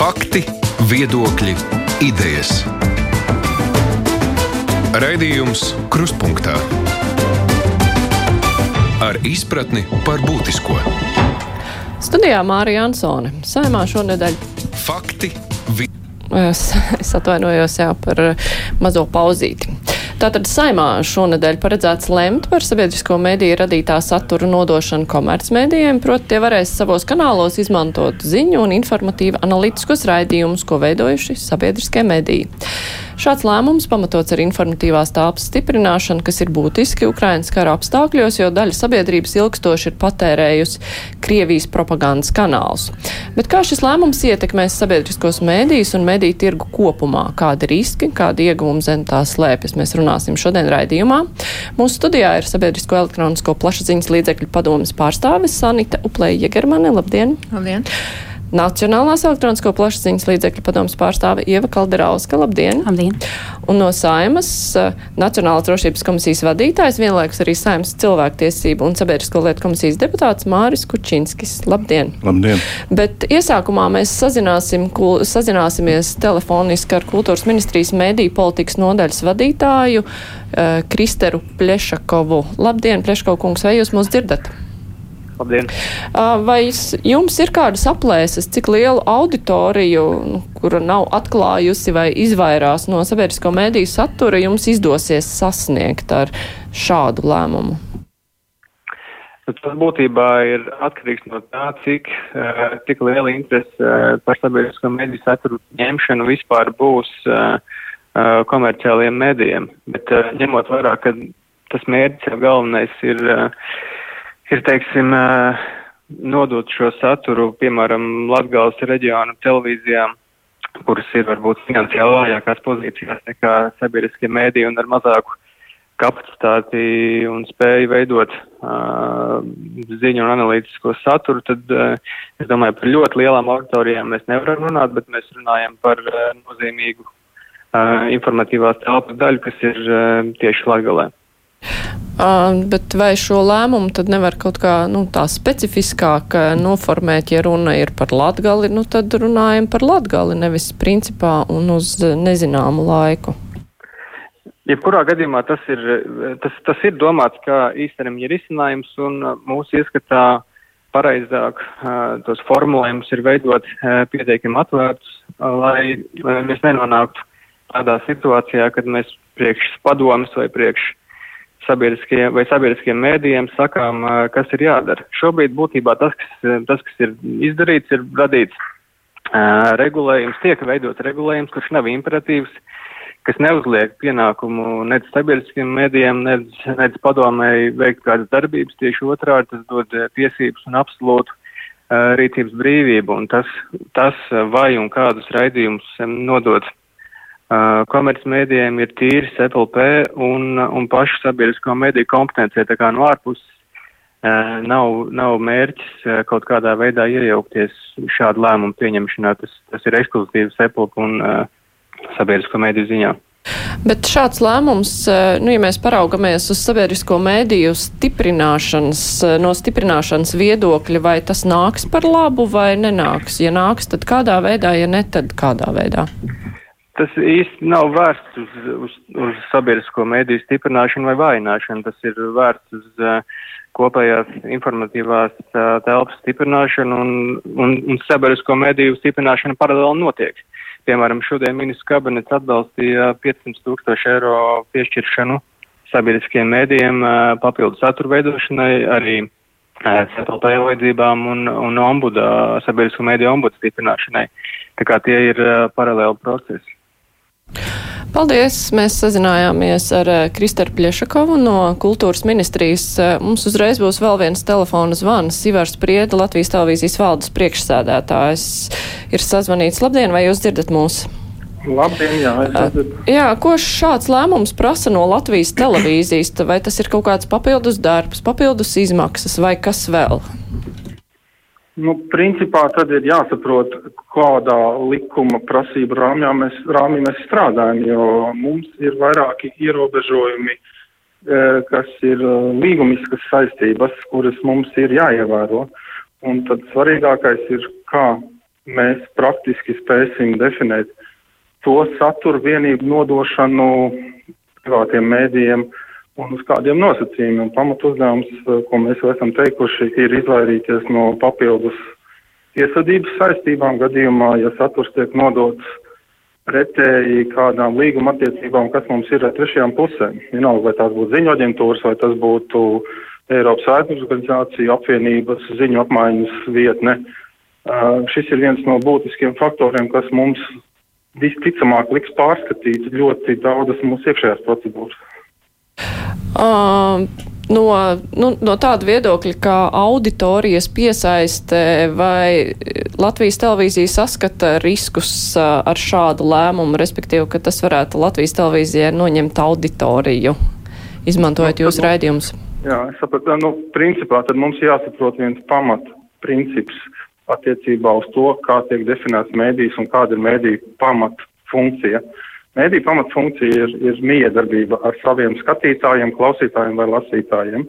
Fakti, viedokļi, idejas. Raidījums Kruspunkta ar izpratni par būtisko. Studijā Mārija Ansone. Saimā šonadēļ. Fakti. Vi... Es, es atvainojos jau par mazo pauzīti. Tātad saimā šonadēļ paredzēts lemt par sabiedrisko mediju radītā satura nodošanu komercmedijiem, proti tie varēs savos kanālos izmantot ziņu un informatīvu analītiskos raidījumus, ko veidojuši sabiedriskie mediji. Šāds lēmums pamatots ar informatīvās tāpas stiprināšanu, kas ir būtiski Ukrainas kara apstākļos, jo daļa sabiedrības ilgstoši ir patērējusi Krievijas propagandas kanālus. Bet kā šis lēmums ietekmēs sabiedriskos mēdījus un mediju tirgu kopumā? Kādi riski, kādi ieguvumi zem tā slēpjas? Mēs runāsim šodien raidījumā. Mūsu studijā ir sabiedrisko elektronisko plašsaziņas līdzekļu padomas pārstāvis Sanita Uplēja Jegermane. Labdien! Labdien! Nacionālās elektronisko plašsaziņas līdzekļu padomas pārstāve Ieva Kalderauska. Labdien! Labdien! Un no Saimas uh, Nacionālās drošības komisijas vadītājs, vienlaikus arī Saimas cilvēktiesību un sabiedrisko lietu komisijas deputāts Māris Kučinskis. Labdien! Labdien! Bet iesākumā mēs sazināsim, kul, sazināsimies telefoniski ar kultūras ministrijas mēdīju politikas nodaļas vadītāju uh, Kristeru Plešakovu. Labdien, Plešakov kungs, vai jūs mūs dzirdat? Labdien! Vai jums ir kādas aplēses, cik lielu auditoriju, nu, kura nav atklājusi vai izvairās no sabiedrisko mēdīju satura, jums izdosies sasniegt ar šādu lēmumu? Nu, tas būtībā ir atkarīgs no tā, cik, cik liela interese par sabiedrisko mediju saturu ņemšanu vispār būs komerciāliem medijiem. Bet ņemot vērā, ka tas mērķis jau galvenais ir ir, teiksim, nodot šo saturu, piemēram, Latgales reģionu televīzijām, kuras ir varbūt finansiāli vājākās pozīcijās nekā sabiedriskie mēdī un ar mazāku kapacitāti un spēju veidot uh, ziņu un analītisko saturu, tad uh, es domāju, par ļoti lielām auditorijām mēs nevaram runāt, bet mēs runājam par uh, nozīmīgu uh, informatīvās telpas daļu, kas ir uh, tieši Latgalē. Bet vai šo lēmumu tad nevar kaut kā nu, tā specifiskāk noformēt, ja runa ir par latgali, nu tad runājam par latgali, nevis principā un uz nezināmu laiku? Jebkurā gadījumā tas ir, tas, tas ir domāts kā īstermiņa risinājums un mūsu ieskatā pareizāk uh, tos formulējumus ir veidot pietiekami atvērtus, lai mēs nenonāktu tādā situācijā, kad mēs priekš padomas vai priekš sabiedriskiem vai sabiedriskiem mēdījiem sakām, kas ir jādara. Šobrīd būtībā tas, kas, tas, kas ir izdarīts, ir radīts uh, regulējums, tiek veidots regulējums, kurš nav imperatīvs, kas neuzliek pienākumu nec sabiedriskiem mēdījiem, nec, nec padomēji veikt kādas darbības, tieši otrādi tas dod tiesības un absolūtu uh, rīcības brīvību, un tas, tas vai un kādus raidījumus nodot Uh, komercmedijiem ir tīri SPLP un, un pašu sabiedrisko mediju kompetencija, tā kā no ārpuses uh, nav, nav mērķis uh, kaut kādā veidā iejaukties šādu lēmumu pieņemšanā. Tas, tas ir ekskluzīvs SPLP un sabiedrisko mediju ziņā. Bet šāds lēmums, nu, ja mēs paraugamies uz sabiedrisko mēdīju stiprināšanas, no stiprināšanas viedokļa, vai tas nāks par labu vai nenāks? Ja nāks, tad kādā veidā, ja ne, tad kādā veidā? Tas īsti nav vērsts uz, uz, uz sabiedrisko mēdīju stiprināšanu vai vājināšanu. Tas ir vērsts uz uh, kopējās informatīvās uh, telpas stiprināšanu un, un, un sabiedrisko mēdīju stiprināšana paralēli notiek. Piemēram, šodien ministrs kabinets atbalstīja 500 tūkstošu eiro piešķiršanu sabiedriskiem mēdījiem uh, papildu saturu veidošanai, arī uh, CPLP vajadzībām un, un ombuda, sabiedrisko mēdīju ombudu stiprināšanai. Tā kā tie ir uh, paralēli procesi. Paldies! Mēs sazinājāmies ar eh, Kristaru Pļešakovu no kultūras ministrijas. Eh, mums uzreiz būs vēl viens telefona zvans. Ivars Prieda, Latvijas televīzijas valdes priekšsēdētājs, ir sazvanīts. Labdien, vai jūs dzirdat mūs? Labdien, jā, eh. Jā, ko šāds lēmums prasa no Latvijas televīzijas? Vai tas ir kaut kāds papildus darbs, papildus izmaksas vai kas vēl? Nu, principā tad ir jāsaprot, kādā likuma prasību rāmjā mēs, rāmī mēs strādājam, jo mums ir vairāki ierobežojumi, e, kas ir e, līgumiskas saistības, kuras mums ir jāievēro. Un tad svarīgākais ir, kā mēs praktiski spēsim definēt to saturu vienību nodošanu privātiem mēdījiem un uz kādiem nosacījumiem. Pamat uzdevums, ko mēs jau esam teikuši, ir izvairīties no papildus iesadības saistībām gadījumā, ja saturs tiek nodots pretēji kādām līguma attiecībām, kas mums ir ar trešajām pusēm. Vienalga, vai tās būtu ziņu aģentūras, vai tas būtu Eiropas ārpus organizāciju apvienības ziņu apmaiņas vietne. Uh, šis ir viens no būtiskiem faktoriem, kas mums visticamāk liks pārskatīt ļoti daudzas mūsu iekšējās procedūras. Uh, no, nu, no tāda viedokļa, kā auditorijas piesaiste vai Latvijas televīzija saskata riskus ar šādu lēmumu, respektīvi, ka tas varētu Latvijas televīzijai noņemt auditoriju, izmantojot nu, jūsu raidījumus? Jā, es sapratu, nu, principā tad mums jāsaprot viens pamat princips attiecībā uz to, kā tiek definēts mēdījis un kāda ir mēdīja pamat funkcija. Uh, Mēdī pamatfunkcija ir, ir miedarbība ar saviem skatītājiem, klausītājiem vai lasītājiem.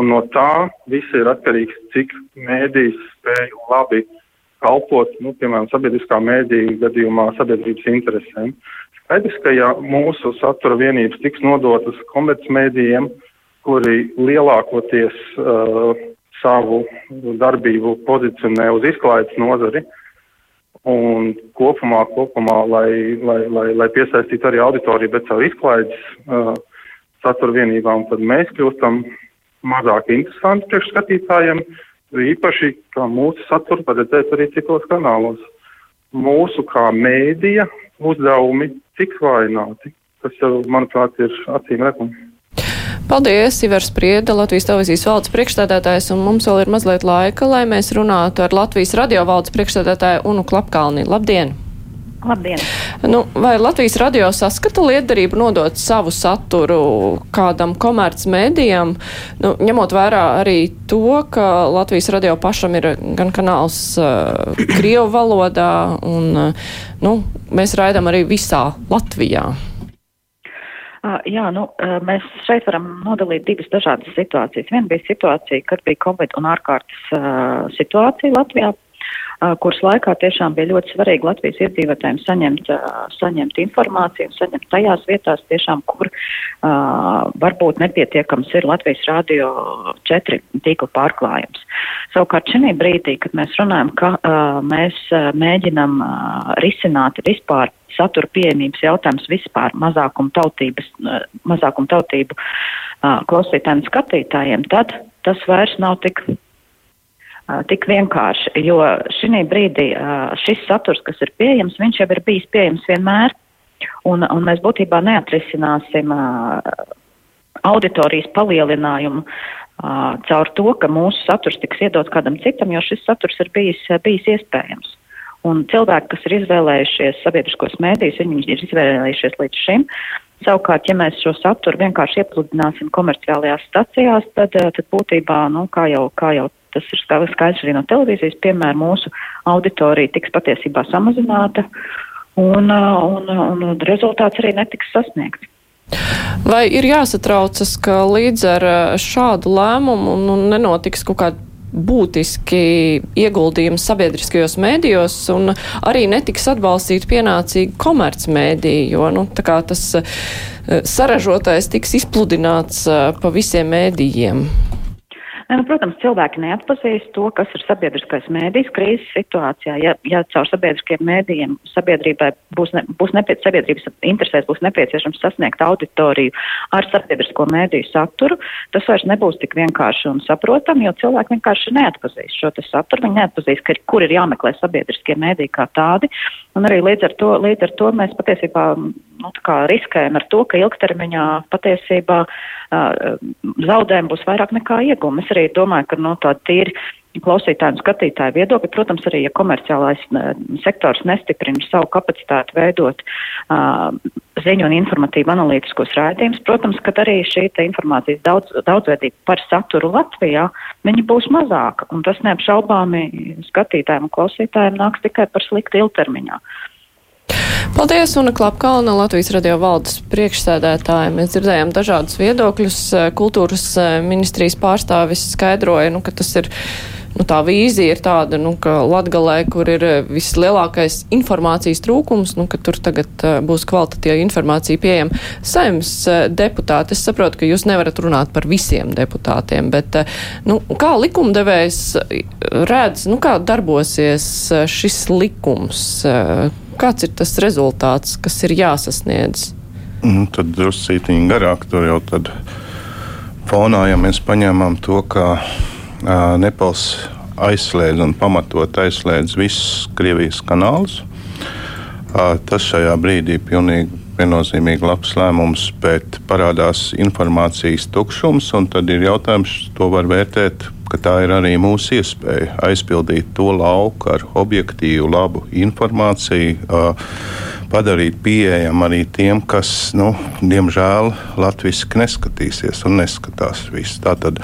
Un no tā viss ir atkarīgs, cik mēdījis spēj labi kalpot, nu, piemēram, sabiedriskā mēdīja gadījumā sabiedrības interesēm. Skaidrs, ka ja mūsu satura vienības tiks nodotas komercmēdījiem, kuri lielākoties uh, savu darbību pozicionē uz izklaides nozari, uh, Un kopumā, kopumā lai, lai, lai, lai piesaistītu arī auditoriju, bet caur izklaides uh, satura vienībām, tad mēs kļūstam mazāk interesanti priekšskatītājiem, īpaši kā mūsu saturu paredzēt arī citos kanālos. Mūsu kā mēdīja uzdevumi tiks vājināti, kas jau, manuprāt, ir acīm redzami. Paldies, Ivars Prieda, Latvijas televīzijas valdes priekšstādātājs, un mums vēl ir mazliet laika, lai mēs runātu ar Latvijas radio valdes priekšstādātāju Unu Klapkalni. Labdien! Labdien! Nu, vai Latvijas radio saskata lietderību nodot savu saturu kādam komerc mēdījam, nu, ņemot vērā arī to, ka Latvijas radio pašam ir gan kanāls uh, Krievu valodā, un uh, nu, mēs raidam arī visā Latvijā? Jā, nu, mēs šeit varam nodalīt divas dažādas situācijas. Viena bija situācija, kad bija Covid un ārkārtas situācija Latvijā, kuras laikā tiešām bija ļoti svarīgi Latvijas iedzīvotājiem saņemt, saņemt informāciju, saņemt tajās vietās tiešām, kur uh, varbūt nepietiekams ir Latvijas rādio četri tīkla pārklājums. Savukārt šī brīdī, kad mēs runājam, ka uh, mēs mēģinam uh, risināt vispār satura pieejamības jautājums vispār mazākuma tautības, mazākuma tautību klausītājiem un skatītājiem, tad tas vairs nav tik, tik vienkārši, jo šī brīdī šis saturs, kas ir pieejams, viņš jau ir bijis pieejams vienmēr, un, un mēs būtībā neatrisināsim auditorijas palielinājumu caur to, ka mūsu saturs tiks iedots kādam citam, jo šis saturs ir bijis, bijis iespējams. Un cilvēki, kas ir izvēlējušies sabiedriskos mēdījus, viņi ir izvēlējušies līdz šim. Savukārt, ja mēs šo saturu vienkārši iepludināsim komerciālajās stacijās, tad, tad būtībā, nu, kā jau, kā jau tas ir skaidrs arī no televīzijas, piemēram, mūsu auditorija tiks patiesībā samazināta un, eh, un, un rezultāts arī netiks sasniegts. Vai ir jāsatraucas, ka līdz ar eh, šādu lēmumu nu, nenotiks kaut kāda būtiski ieguldījumi sabiedriskajos mēdījos un arī netiks atbalstīt pienācīgi komercmēdī, jo nu, tas saražotais tiks izpludināts pa visiem mēdījiem. Ne, nu, protams, cilvēki neatpazīst to, kas ir sabiedriskais mēdījis krīzes situācijā. Ja, ja caur sabiedriskiem mēdījiem sabiedrībai būs, ne, būs nepie, sabiedrības interesēs būs nepieciešams sasniegt auditoriju ar sabiedrisko mēdīju saturu, tas vairs nebūs tik vienkārši un saprotami, jo cilvēki vienkārši neatpazīst šo saturu. Viņi neatpazīst, ka, kur ir jāmeklē sabiedriskie mēdīji kā tādi. Un arī līdz ar to, līdz ar to mēs patiesībā nu, riskējam ar to, ka ilgtermiņā patiesībā uh, zaudējumi būs vairāk nekā iegūmi. Es arī domāju, ka no nu, tā tīri klausītāju un skatītāju viedokļa, protams, arī, ja komerciālais uh, sektors nestiprina savu kapacitāti veidot uh, ziņu un informatīvu analītiskos raidījumus, protams, ka arī šī informācijas daudz, daudzveidība par saturu Latvijā, būs mazāka, un tas neapšaubāmi skatītājiem un klausītājiem nāks tikai par sliktu ilgtermiņā. Paldies, Una Klapkalna, Latvijas radio valdes priekšsēdētāja. Mēs dzirdējām dažādus viedokļus. Kultūras eh, ministrijas pārstāvis skaidroja, nu, ka tas ir nu, tā vīzija ir tāda, nu, ka Latgalē, kur ir vislielākais informācijas trūkums, nu, ka tur tagad būs kvalitatīva informācija pieejama. Saimnes deputāti, es saprotu, ka jūs nevarat runāt par visiem deputātiem, bet nu, kā likumdevējs redz, nu, kā darbosies šis likums? Kāds ir tas rezultāts, kas ir jāsasniedz? Nu, tad druscītiņi garāk tur jau tad fonā, ja mēs paņēmām to, ka uh, Nepals aizslēdz un pamatot aizslēdz visus Krievijas kanālus. Uh, tas šajā brīdī pilnīgi viennozīmīgi labs lēmums, bet parādās informācijas tukšums, un tad ir jautājums, to var vērtēt, ka tā ir arī mūsu iespēja aizpildīt to lauku ar objektīvu, labu informāciju. Padarīt pieejamu arī tiem, kas, nu, diemžēl, latviešu neskatīsies un neskatās visu. Tātad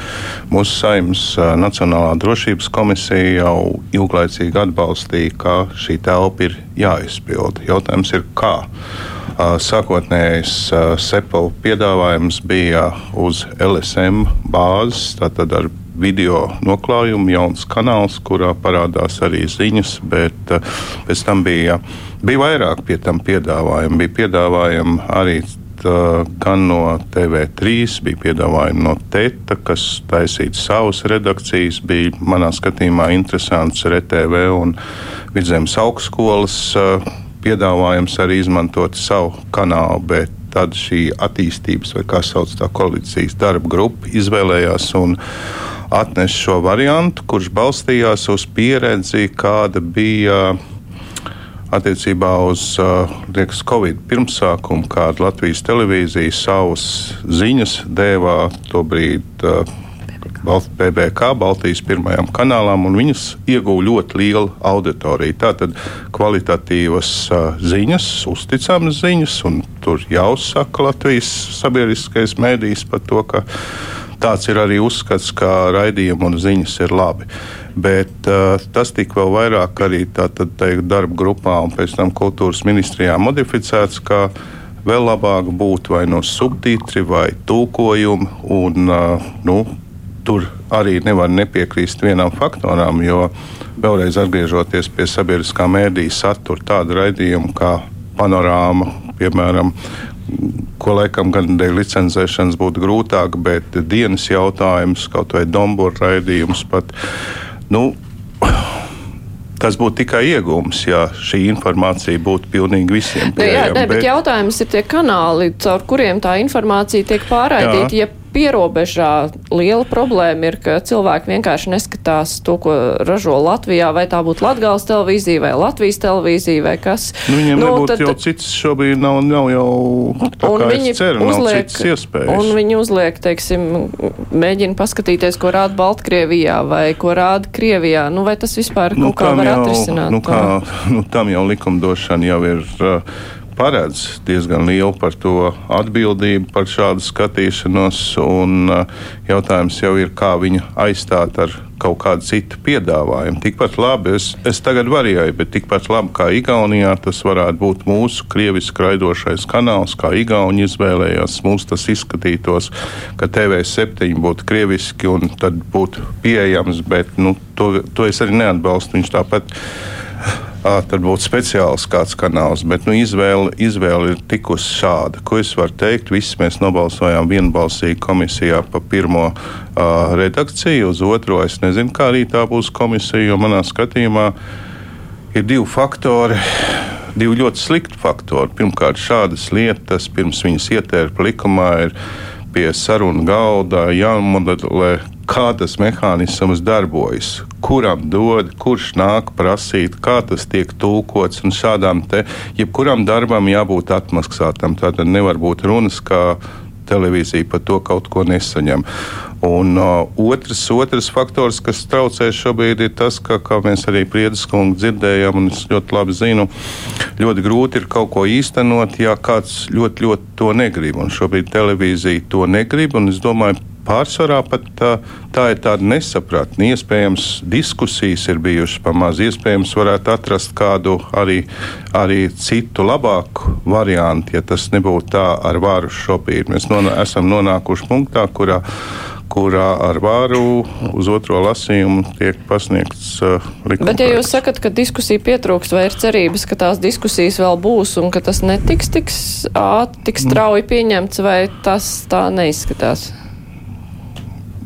mūsu saimnes Nacionālā drošības komisija jau ilglaicīgi atbalstīja, ka šī telpa ir jāizpilda. Jautājums ir, kā? Sākotnējais SEPAU piedāvājums bija uz LSM bāzes, tātad ar video noklājumu, jauns kanāls, kurā parādās arī ziņas, bet pēc tam bija Bija vairāk pie tam piedāvājumu. Bija piedāvājumi arī tā, gan no TV3, bija piedāvājumi no TETA, kas taisīja savas redakcijas. Bija manā skatījumā interesants RTV un Vidzemes augstskolas piedāvājums arī izmantot savu kanālu. Bet tad šī attīstības, vai kā sauc tā koalīcijas darba grupa, izvēlējās un atnesa šo variantu, kurš balstījās uz pieredzi, kāda bija attiecībā uz liekas, Covid pirmsākumu, kāda Latvijas televīzija savus ziņas dēvā to brīdi. PBK, Baltijas pirmajām kanālām, un viņas ieguva ļoti lielu auditoriju. Tātad kvalitatīvas uh, ziņas, uzticamas ziņas, un tur jāuzsaka Latvijas sabiedriskais mēdījis par to, ka tāds ir arī uzskats, ka raidījumi un ziņas ir labi. Bet uh, tas tika vēl vairāk arī tātad, teikt, darba grupā un pēc tam kultūras ministrijā modificēts, ka vēl labāk būtu vai no subtitri vai tulkojumi. Un, uh, nu, tur arī nevar nepiekrīst vienam faktoram, jo vēlreiz atgriežoties pie sabiedriskā mēdīņa satura, tādu raidījumu kā panorāma, piemēram, ko laikam gan dēļ licencēšanas būtu grūtāk, bet dienas jautājums, kaut vai Dombūra raidījums pat Nu, Tas būtu tikai iegūms, ja šī informācija būtu pilnīgi visiem pieejama. Nu, jā, ne, bet, bet jautājums ir tie kanāli, caur kuriem tā informācija tiek pārraidīta. Ja pierobežā liela problēma ir, ka cilvēki vienkārši neskatās to, ko ražo Latvijā, vai tā būtu Latgales televīzija vai Latvijas televīzija vai kas. Nu, viņiem nu, nebūtu tad, jau cits šobrīd nav, nav jau tā kā viņi ceru, uzliek, iespējas. Un viņi uzliek, teiksim, mēģina paskatīties, ko rāda Baltkrievijā vai ko rāda Krievijā. Nu, vai tas vispār nu, kaut kā var jau, atrisināt? Nu, kā, nu, tam jau likumdošana jau ir. Uh, paredz diezgan lielu par to atbildību par šādu skatīšanos. Un, uh, jautājums jau ir, kā viņu aizstāt ar kaut kādu citu piedāvājumu. Tikpat labi, es, es tagad varēju, bet tikpat labi kā Igaunijā tas varētu būt mūsu krieviski raidošais kanāls, kā Igauni izvēlējās. Mums tas izskatītos, ka TV7 būtu krieviski un tad būtu pieejams, bet nu, to, to es arī neatbalstu. Viņš tāpat tad būtu speciāls kāds kanāls. Bet nu, izvēle, izvēle ir tikusi šāda. Ko es varu teikt? Visi mēs nobalsojām vienbalsīgi komisijā pa pirmo uh, redakciju, uz otro es nezinu, kā arī tā būs komisija, jo manā skatījumā ir divi faktori. Divi ļoti slikti faktori. Pirmkārt, šādas lietas pirms viņas ietērpa likumā ir pie sarunu galda jāmodelē, kā tas mehānisms darbojas, kuram dod, kurš nāk prasīt, kā tas tiek tulkots. Un šādām te, jebkuram darbam jābūt atmaksātam. Tātad nevar būt runas, ka televīzija par to kaut ko nesaņem. Un uh, otrs, otrs faktors, kas traucē šobrīd, ir tas, ka, kā mēs arī Priedes kungu dzirdējām, un es ļoti labi zinu, ļoti grūti ir kaut ko īstenot, ja kāds ļoti, ļoti to negrib. Un šobrīd televīzija to negrib, un es domāju, pārsvarā pat tā, tā ir tāda nesapratne. Iespējams, diskusijas ir bijušas pamaz, iespējams, varētu atrast kādu arī, arī citu labāku variantu, ja tas nebūtu tā ar varu šobrīd. Mēs non esam nonākuši punktā, kurā kurā ar vāru uz otro lasījumu tiek pasniegts uh, likuma. Bet, ja jūs sakat, ka diskusija pietrūkst, vai ir cerības, ka tās diskusijas vēl būs un ka tas netiks tik, tik strauji pieņemts, vai tas tā neizskatās?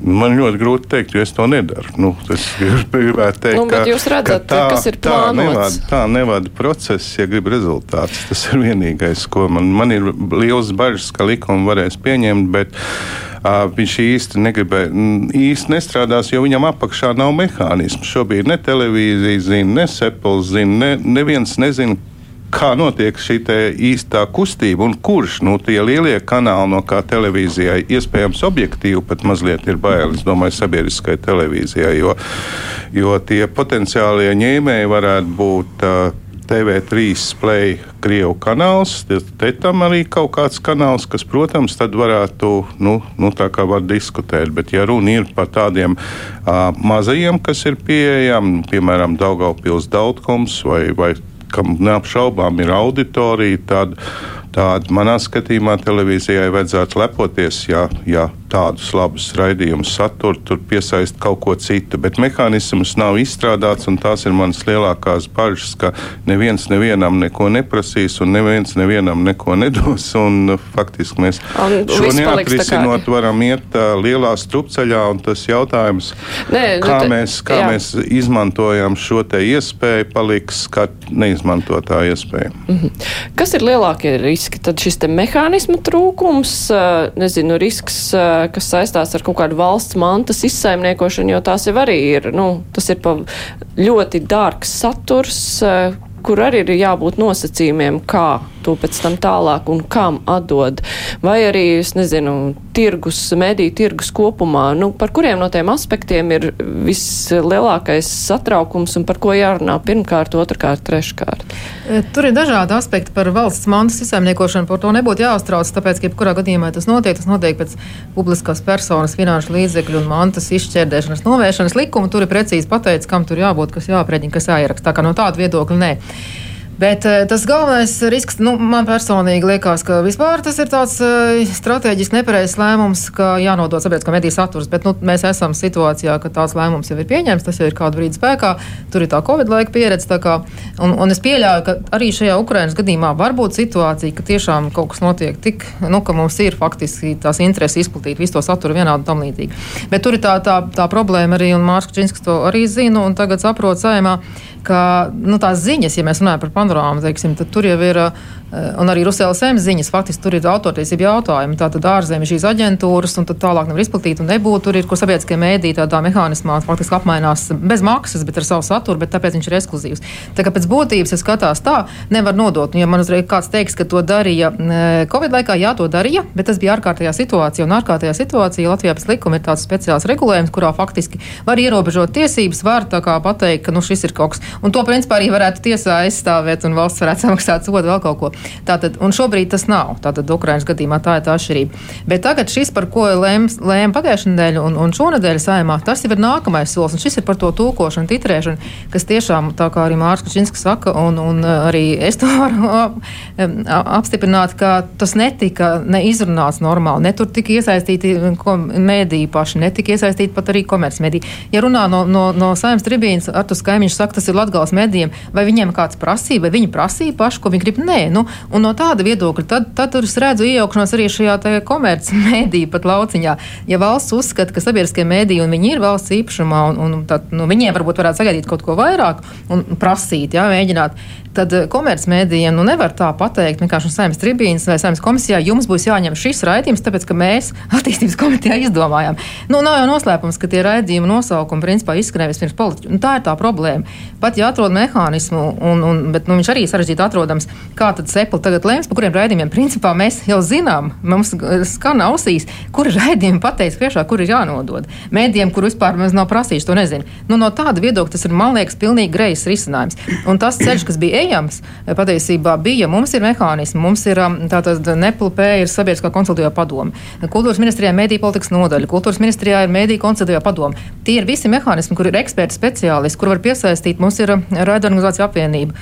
Man ļoti grūti pateikt, jo es to nedaru. Nu, es gribētu teikt, nu, ka, redzat, ka tā, kas ir plānots. Tā nevada, tā nevada process, ja grib rezultātus. Tas ir vienīgais, ko man, man ir liels bažas, ka likumu varēs pieņemt, bet uh, viņš īsti negribēja, īsti nestrādās, jo viņam apakšā nav mehānismu. Šobrīd ne televīzija zina, ne sepels zina, ne, neviens nezina, kā notiek šī īstā kustība un kurš nu, tie lielie kanāli, no kā televīzijai iespējams objektīvi pat mazliet ir bail. Es domāju, sabiedriskai televīzijai, jo, jo tie potenciālie ņēmēji varētu būt. Uh, TV3 play Krievu kanāls, te tam arī kaut kāds kanāls, kas, protams, tad varētu, nu, nu tā kā var diskutēt, bet ja runa ir par tādiem uh, mazajiem, kas ir pieejami, piemēram, Daugaupils Dautkums vai, vai kam neapšaubām ir auditorija, tad, tad manā skatījumā televīzijai vajadzētu lepoties, ja, ja tādus labus raidījumus satur, tur piesaist kaut ko citu. Bet mehānisms nav izstrādāts, un tās ir manas lielākās bažas, ka neviens nevienam neko neprasīs, un neviens nevienam neko nedos. Un, faktiski mēs un šo neatrisinot varam iet uh, lielā strupceļā, un tas jautājums, Nē, nu kā, te, mēs, kā jā. mēs izmantojam šo te iespēju, paliks kā neizmantotā iespēja. Mm -hmm. Kas ir lielākie riski? Tad šis mehānismu trūkums, nezinu, risks kas saistās ar kaut kādu valsts mantas izsaimniekošanu, jo tās jau arī ir, nu, tas ir pa ļoti dārgs saturs, kur arī ir jābūt nosacījumiem, kā to pēc tam tālāk un kam atdod. Vai arī, es nezinu, tirgus, mediju tirgus kopumā, nu, par kuriem no tiem aspektiem ir vislielākais satraukums un par ko jārunā pirmkārt, otrkārt, treškārt? E, tur ir dažādi aspekti par valsts mantas izsaimniekošanu, par to nebūtu jāuztrauc, tāpēc, ka jebkurā gadījumā tas notiek, tas notiek pēc publiskās personas finanšu līdzekļu un mantas izšķērdēšanas novēršanas likuma. Tur ir precīzi pateikts, kam tur jābūt, kas jāprēķina, kas jāieraksta. Tā kā no tāda viedokļa nē. Bet eh, tas galvenais risks, nu, man personīgi liekas, ka vispār tas ir tāds uh, strateģiski nepareizs lēmums, ka jānodod sabiedriskā mediju saturs. Bet nu, mēs esam situācijā, ka tāds lēmums jau ir pieņemts, tas jau ir kādu brīdi spēkā. Tur ir tā Covid laika pieredze. Kā, un, un es pieļauju, ka arī šajā Ukrainas gadījumā var būt situācija, ka tiešām kaut kas notiek tik, nu, ka mums ir faktiski tās intereses izplatīt visu to saturu vienādi un tam līdzīgi. Bet tur ir tā, tā, tā problēma arī, un Mārcis Činskis to arī zina, un tagad saprot saimā, ka nu, tās ziņas, ja mēs runājam par panorāmu, teiksim, tad tur jau ir un arī Rusēlas ziņas, faktiski tur ir autortiesība jautājumi. Tātad ārzemē šīs aģentūras, un tad tālāk nevar izplatīt un nebūt. Tur ir, kur sabiedriskie mēdī tādā mehānismā faktiski apmainās bez maksas, bet ar savu saturu, bet tāpēc viņš ir ekskluzīvs. Tā kā pēc būtības es skatās tā, nevar nodot. Un, ja man uzreiz kāds teiks, ka to darīja eh, Covid laikā, jā, to darīja, bet tas bija ārkārtējā situācija. Un ārkārtējā situācijā Latvijā pēc likuma ir tāds speciāls regulējums, kurā faktiski var ierobežot tiesības, var tā kā pateikt, ka nu, šis ir kaut kas. Un to principā arī varētu tiesā aizstāvēt un valsts varētu samaksāt sodu vēl kaut ko. Tātad, un šobrīd tas nav. Tātad Ukraiņas gadījumā tā ir tā atšķirība. Bet tagad šis, par ko lēma pagājušā nedēļa un, un šonadēļ saimā, tas jau ir nākamais solis. Un šis ir par to tūkošanu, titrēšanu, kas tiešām, tā kā arī Mārcis Kačinskis saka, un, un arī es to varu apstiprināt, ka tas netika neizrunāts normāli. Ne tur tika iesaistīti mēdīji paši, netika iesaistīti pat arī komercmediji. Ja runā no, no, no saimnes tribīnas, Artus Kaimiņš saka, tas ir Latgals medijiem, vai viņiem kāds prasīja, vai viņi prasīja paši, ko viņi grib. Nē, nu, Un no tāda viedokļa tad, tad es redzu iejaukšanos arī šajā komercmediju pat lauciņā. Ja valsts uzskata, ka sabiedriskie mēdīji un viņi ir valsts īpašumā, un, un tad, nu, viņiem varbūt varētu sagaidīt kaut ko vairāk un prasīt, jā, mēģināt tad eh, komercmedijiem nu, nevar tā pateikt, vienkārši no saimnes tribīnas vai saimnes komisijā, jums būs jāņem šis raidījums, tāpēc ka mēs attīstības komitejā izdomājām. Nu, nav jau noslēpums, ka tie raidījuma nosaukumi principā izskanēja vispirms politiķi. Nu, tā ir tā problēma. Pat ja atrod mehānismu, un, un, bet nu, viņš arī sarežģīti atrodams, kā tad Sepli tagad lēms, par kuriem raidījumiem principā mēs jau zinām. Mums skan ausīs, kuri raidījumi pateiks priekšā, kur ir jānodod. Mēdījiem, kur vispār mēs nav prasījuši, to nezinu. Nu, no tāda viedokļa tas ir, man liekas, pilnīgi greizs risinājums. Un tas ceļš, kas bija ejams, patiesībā bija. Mums ir mehānismi, mums ir um, tātad NEPLP, ir sabiedriskā konsultatīvā padoma. Kultūras ministrijā ir mēdī politikas nodaļa, kultūras ministrijā ir mēdī konsultatīvā padoma. Tie ir visi mehānismi, kur ir eksperti speciālisti, kur var piesaistīt. Mums ir um, raidorganizācija apvienība,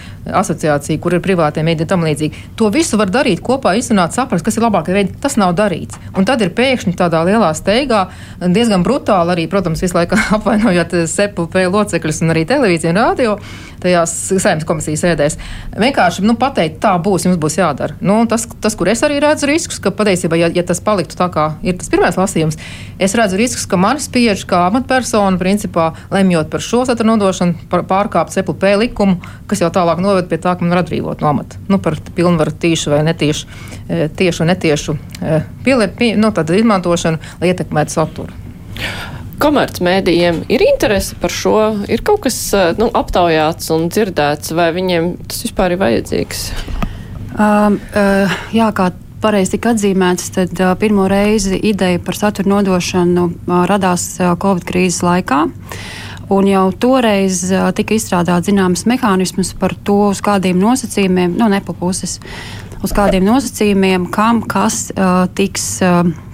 asociācija, kur ir privātie mēdī un tam līdzīgi. Vajadzīgi. To visu var darīt kopā, izrunāt, saprast, kas ir labākie veidi. Tas nav darīts. Un tad ir pēkšņi tādā lielā steigā, diezgan brutāli arī, protams, visu laiku apvainojot SEPLP locekļus un arī televīziju un rādio tajās saimnes komisijas sēdēs. Vienkārši nu, pateikt, tā būs, jums būs jādara. Nu, tas, tas, kur es arī redzu riskus, ka patiesībā, ja, ja tas paliktu tā, kā ir tas pirmais lasījums, es redzu riskus, ka mani spiež kā amatpersona, principā, lemjot par šo saturu nodošanu, pārkāpt CPLP likumu, kas jau tālāk noved pie tā, ka man var atbrīvot no amata. Nu, par pilnvaru tīšu vai netīšu, e, tiešu un netiešu e, pielē, pie, nu, izmantošanu, lai ietekmētu saturu komercmedijiem ir interese par šo? Ir kaut kas nu, aptaujāts un dzirdēts, vai viņiem tas vispār ir vajadzīgs? Um, uh, jā, kā pareizi tika atzīmēts, tad uh, pirmo reizi ideja par satura nodošanu uh, radās uh, Covid krīzes laikā. Un jau toreiz uh, tika izstrādāts zināms mehānisms par to, uz kādiem nosacījumiem, no nepa puses, uz kādiem nosacījumiem, kam kas uh, tiks. Uh,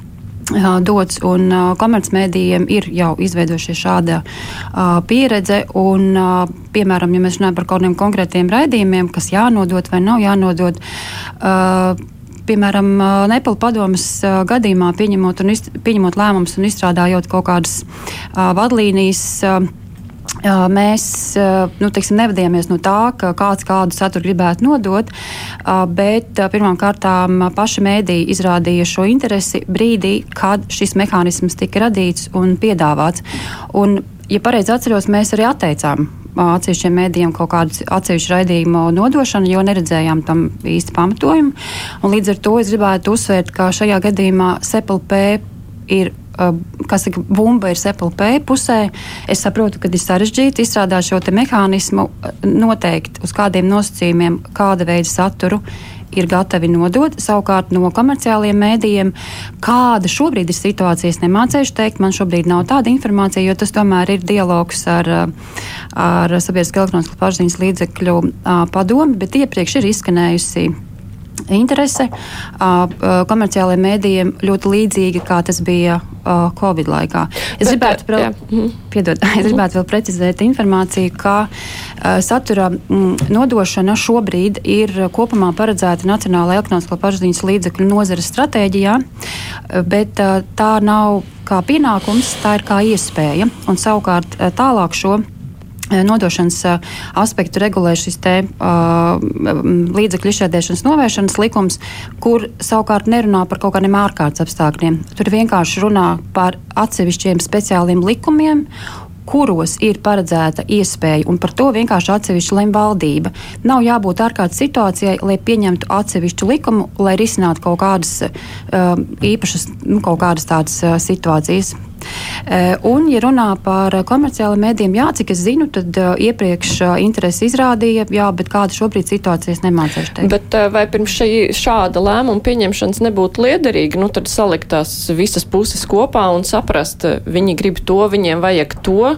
dots, un uh, komercmedijiem ir jau izveidojušies šāda uh, pieredze. Un, uh, piemēram, ja mēs runājam par kaut kādiem konkrētiem raidījumiem, kas jānodod vai nav jānodod. Uh, piemēram, Nepal padomas gadījumā pieņemot, iz, pieņemot lēmumus un izstrādājot kaut kādas uh, vadlīnijas. Uh, Mēs nu, teiksim, nevadījāmies no tā, ka kāds kādu saturu gribētu nodot, bet pirmkārt paši mēdīji izrādīja šo interesi brīdī, kad šis mehānisms tika radīts un piedāvāts. Un, ja pareizi atceros, mēs arī atteicām atsevišķiem mēdījiem kaut kādu atsevišķu raidījumu nodošanu, jo neredzējām tam īsti pamatojumu. Un līdz ar to es gribētu uzsvērt, ka šajā gadījumā SEPLP ir kas saka, bumba ir SPLP pusē. Es saprotu, ka ir sarežģīti izstrādāt šo mehānismu, noteikt uz kādiem nosacījumiem, kāda veida saturu ir gatavi nodot. Savukārt no komerciāliem mēdījiem, kāda šobrīd ir situācija, es nemācīšu teikt. Man šobrīd nav tāda informācija, jo tas tomēr ir dialogs ar, ar Sabiedriskā elektroniskā plašsaziņas līdzekļu padomu, bet iepriekš ir izskanējusi interese komerciālajiem mēdījiem ļoti līdzīga, kā tas bija Covid laikā. Es gribētu, vēl, mhm. piedod, es gribētu vēl precizēt informāciju, ka satura nodošana šobrīd ir kopumā paredzēta Nacionālajā ekonomiskā pašziņas līdzekļu nozares stratēģijā, bet tā nav kā pienākums, tā ir kā iespēja. Un savukārt tālāk šo nodošanas eh, aspektu regulē šis te, uh, līdzekļu izšķērdēšanas novēršanas likums, kur savukārt nerunā par kaut kādiem ārkārtas apstākļiem. Tur vienkārši runā par atsevišķiem speciāliem likumiem kuros ir paredzēta iespēja, un par to vienkārši atsevišķi lem valdība. Nav jābūt ārkārtas situācijai, lai pieņemtu atsevišķu likumu, lai risinātu kaut kādas uh, īpašas, nu, kaut kādas tādas uh, situācijas. Eh, un, ja runā par komerciāliem mēdījiem, jā, cik es zinu, tad uh, iepriekš uh, interesi izrādīja, jā, bet kāda šobrīd situācija es nemācīšu teikt. Bet uh, vai pirms šī, šāda lēmuma pieņemšanas nebūtu liederīgi, nu tad salikt tās visas puses kopā un saprast, viņi grib to, viņiem vajag to,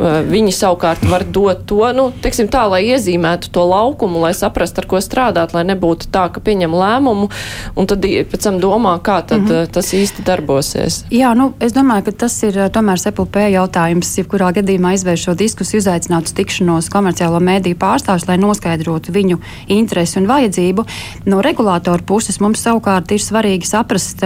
viņi savukārt var dot to, nu, teiksim tā, lai iezīmētu to laukumu, lai saprastu, ar ko strādāt, lai nebūtu tā, ka pieņem lēmumu un tad pēc tam domā, kā tad mm -hmm. tas īsti darbosies. Jā, nu, es domāju, ka tas ir tomēr SPLP jautājums, jebkurā gadījumā izvērst šo diskusiju, uzaicināt uz tikšanos komerciālo mēdīju pārstāvjus, lai noskaidrotu viņu interesi un vajadzību. No regulātora puses mums savukārt ir svarīgi saprast,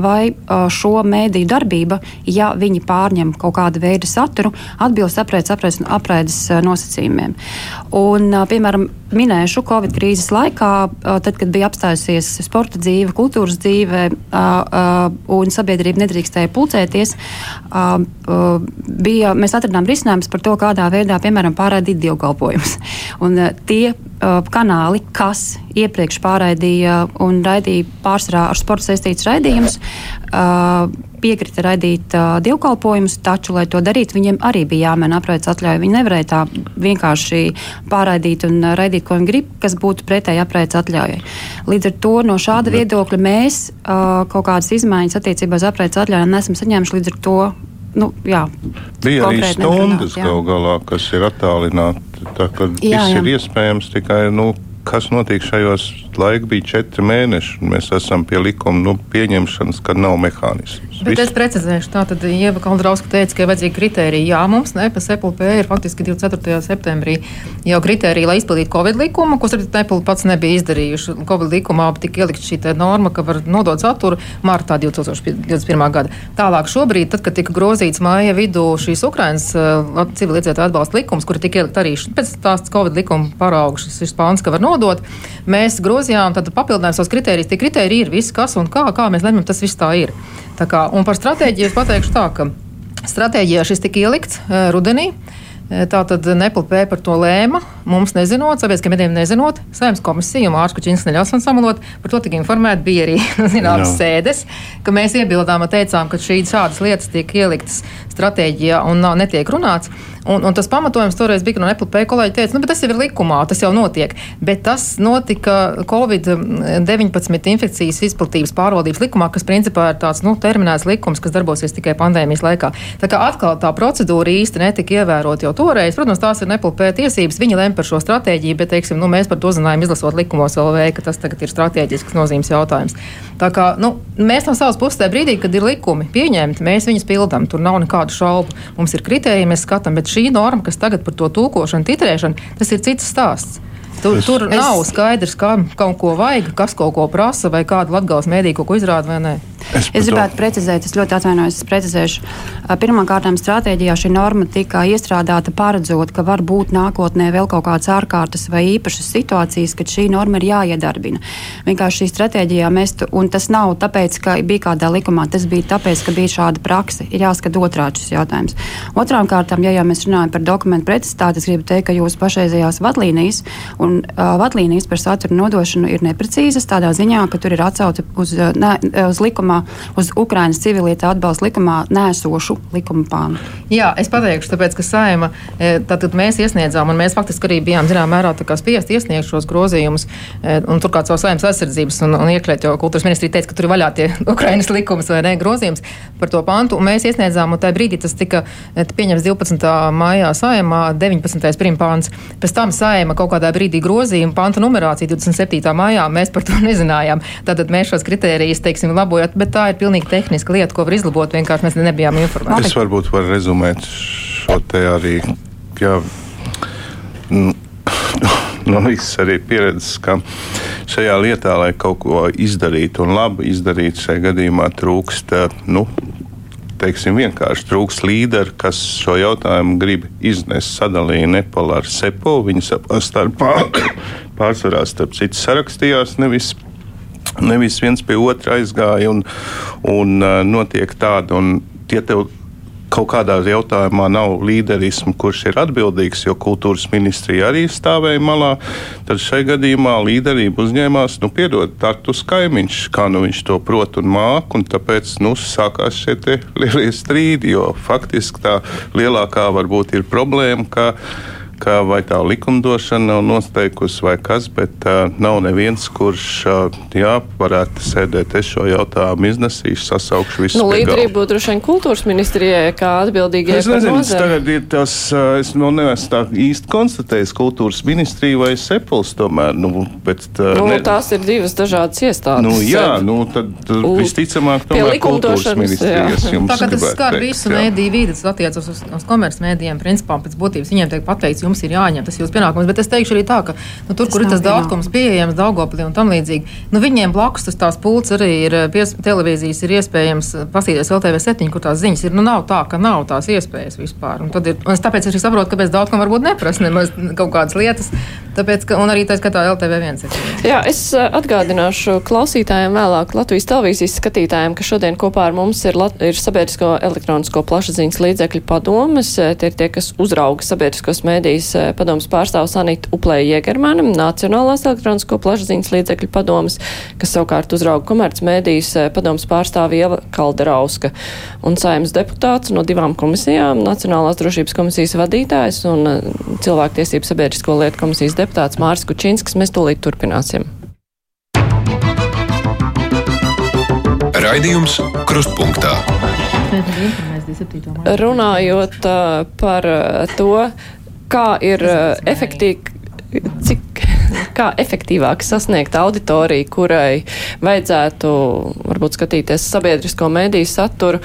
vai šo mēdīju darbība, ja viņi pārņem kaut kādu veidu saturu, atbilst atbilst apraides, apraides, apraides nosacījumiem. Un, piemēram, minēšu Covid krīzes laikā, tad, kad bija apstājusies sporta dzīve, kultūras dzīve un sabiedrība nedrīkstēja pulcēties, bija, mēs atradām risinājumus par to, kādā veidā, piemēram, pārraidīt dievkalpojumus. Un tie kanāli, kas iepriekš pārraidīja un raidīja pārsvarā ar sporta saistītus raidījumus, piekrita raidīt uh, dievkalpojumus, taču, lai to darītu, viņiem arī bija jāmēģina apraides atļauja. Viņi nevarēja tā vienkārši pārraidīt un raidīt, ko viņi grib, kas būtu pretēji apraides atļaujai. Līdz ar to no šāda viedokļa mēs uh, kaut kādas izmaiņas attiecībā uz apraides atļauju nesam saņēmuši līdz ar to. Nu, jā, Bija arī stundas gal galā, kas ir attālināti. Tā kā viss jā. ir iespējams tikai nu, kas notiek šajos laika bija četri mēneši, mēs esam pie likuma nu, pieņemšanas, kad nav mehānisms. Bet Viss. es precizēšu, tā tad Ieva Kaldrauska teica, ka ir vajadzīgi kriteriji. Jā, mums Nepal SEPLP ir faktiski 24. septembrī jau kriteriji, lai izpildītu Covid likumu, ko Nepal pats nebija izdarījuši. Covid likumā tika ielikt šī norma, ka var nodot saturu martā 2021. gada. Tālāk šobrīd, tad, kad tika grozīts māja vidū šīs Ukrainas uh, civiliedzīvotāju atbalsta likums, kur tika ielikt arī pēc tās Covid likuma paraugs šis pāns, ka var nodot, mēs grozījām, tad papildinājām savus kritērijus. Tie kritēriji ir viss, kas un kā, kā mēs lemjam, tas viss tā ir. Tā kā, un par stratēģiju es pateikšu tā, ka stratēģijā šis tika ielikts uh, rudenī. Uh, tā tad Nepelpē par to lēma. Mums nezinot, sabiedriskiem medijiem nezinot, saimnes komisija un Mārcis Kučins neļaus man samalot. Par to tika informēti. Bija arī zināmas no. sēdes, ka mēs iebildām un teicām, ka šīs šādas lietas tiek ieliktas stratēģijā un nav, netiek runāts. Un, un tas pamatojums toreiz bija, ka no NPP kolēģi teica, nu, tas jau ir likumā, tas jau notiek. Bet tas notika Covid-19 infekcijas izplatības pārvaldības likumā, kas principā ir tāds nu, terminēts likums, kas darbosies tikai pandēmijas laikā. Tā kā atkal tā procedūra īsti netika ievērota jau toreiz. Protams, tās ir NPP tiesības, viņi lem par šo stratēģiju, bet teiksim, nu, mēs par to zinājām, izlasot likumos LV, ka tas tagad ir strateģisks nozīmes jautājums. Tā kā nu, mēs no savas puses tajā brīdī, kad ir likumi pieņemti, mēs viņus pildām. Tur nav nekādu šaubu. Mums ir kritēriji, mēs skatām, bet šī norma, kas tagad par to tūkošanu, titrēšanu, tas ir cits stāsts. Tur, es, tur nav skaidrs, kam kaut ko vajag, kas kaut ko prasa, vai kāda latgāles mēdī kaut ko izrāda vai nē. Es, es gribētu precizēt, es ļoti atvainojos, es precizēšu. Pirmkārt, stratēģijā šī norma tika iestrādāta paredzot, ka var būt nākotnē vēl kaut kādas ārkārtas vai īpašas situācijas, kad šī norma ir jāiedarbina. Vienkārši šī stratēģijā mēs, un tas nav tāpēc, ka bija kādā likumā, tas bija tāpēc, ka bija šāda praksa. Ir jāskat otrādi šis jautājums. Otrām kārtām, ja jau mēs runājam par dokumentu precizitāti, es gribu teikt, ka jūsu pašreizējās vadlīnijas un uh, vadlīnijas par satura nodošanu ir neprecīzas tādā ziņā, ka tur ir atsauce uz, uh, ne, uz likumā uz Ukrainas civilietu atbalsta likumā nēsošu likuma pāntu. Jā, es pateikšu, tāpēc, ka saima, e, tātad mēs iesniedzām, un mēs faktiski arī bijām zināmā mērā spiest iesniegt šos grozījumus, e, un turklāt savu saimnes aizsardzības un, un iekļūt, jo kultūras ministrija teica, ka tur ir vaļā tie Ukrainas likums vai ne grozījums par to pantu, un mēs iesniedzām, un tajā brīdī tas tika e, pieņemts 12. maijā saimā, 19. primpāns, pēc tam saima kaut kādā brīdī grozījumu pantu numerāciju 27. maijā, mēs par to nezinājām. Tātad mēs šos kritērijus, teiksim, labojot, bet tā ir pilnīgi tehniska lieta, ko var izlabot. Vienkārši mēs nebijām informēti. Es varbūt varu rezumēt šo te arī. Jā, no visas arī pieredzes, ka šajā lietā, lai kaut ko izdarītu un labi izdarītu, šajā gadījumā trūkst. Nu, teiksim, vienkārši trūks līderi, kas šo jautājumu grib iznest. Sadalīja Nepalu ar Sepo. Viņi starpā pārsvarā starp citu sarakstījās, nevis Nevis viens pie otra aizgāja un, un uh, notiek tāda, un tie tev kaut kādā jautājumā nav līderismu, kurš ir atbildīgs, jo kultūras ministrija arī stāvēja malā, tad šai gadījumā līderība uzņēmās, nu, piedod, Tartus kaimiņš, kā nu viņš to prot un māk, un tāpēc, nu, sākās šie lielie strīdi, jo faktiski tā lielākā varbūt ir problēma, ka ka vai tā likumdošana nav nosteikusi vai kas, bet uh, nav neviens, kurš uh, jā, varētu sēdēt. Es šo jautājumu iznesīšu, sasaukšu visus. Nu, līderība būtu droši vien kultūras ministrijai, kā atbildīgai. Es nezinu, tas tagad ir tas, uh, es vēl neesmu tā īsti konstatējis kultūras ministriju vai sepuls tomēr. Nu, bet, uh, nu, ne... Tās ir divas dažādas iestādes. Nu, jā, nu, tad U, visticamāk tomēr kultūras ministrijas jums. Tā kā tas skar visu mēdīju vīdi, tas attiecas uz, uz komercmēdījiem, principā pēc būtības viņiem tiek pateikts, jums ir jāņem tas jūsu pienākums. Bet es teikšu arī tā, ka nu, tur, tas kur ir tas daudzums pieejams, Daugoplī un tam līdzīgi, nu, viņiem blakus tas tās pults arī ir eh, pies, televīzijas, ir iespējams paskatīties LTV7, kur tās ziņas ir. Nu, nav tā, ka nav tās iespējas vispār. Un ir, un es tāpēc arī saprotu, kāpēc daudz kam varbūt neprasa nemaz kaut kādas lietas. Tāpēc, ka, un arī tā skatā LTV1. Jā, es eh, atgādināšu klausītājiem vēlāk Latvijas televīzijas skatītājiem, ka šodien kopā ar mums ir, Lat ir sabiedrisko elektronisko plašsaziņas līdzekļu padomas. Tie ir tie, kas uzrauga sabiedriskos mēdījus padomas pārstāvs Anita Uplēja Iegermana, Nacionālās elektronisko plašsaziņas līdzekļu padomas, kas savukārt uzrauga komercmēdijas padomas pārstāvi Ieva Kalderauska un saimnes deputāts no divām komisijām - Nacionālās drošības komisijas vadītājs un cilvēktiesību sabiedrisko lietu komisijas deputāts Māris Kučinsks. Mēs tūlīt turpināsim. Raidījums Krustpunktā. Runājot par to, kā ir uh, efektīvi, cik kā efektīvāk sasniegt auditoriju, kurai vajadzētu varbūt skatīties sabiedrisko mēdīju saturu.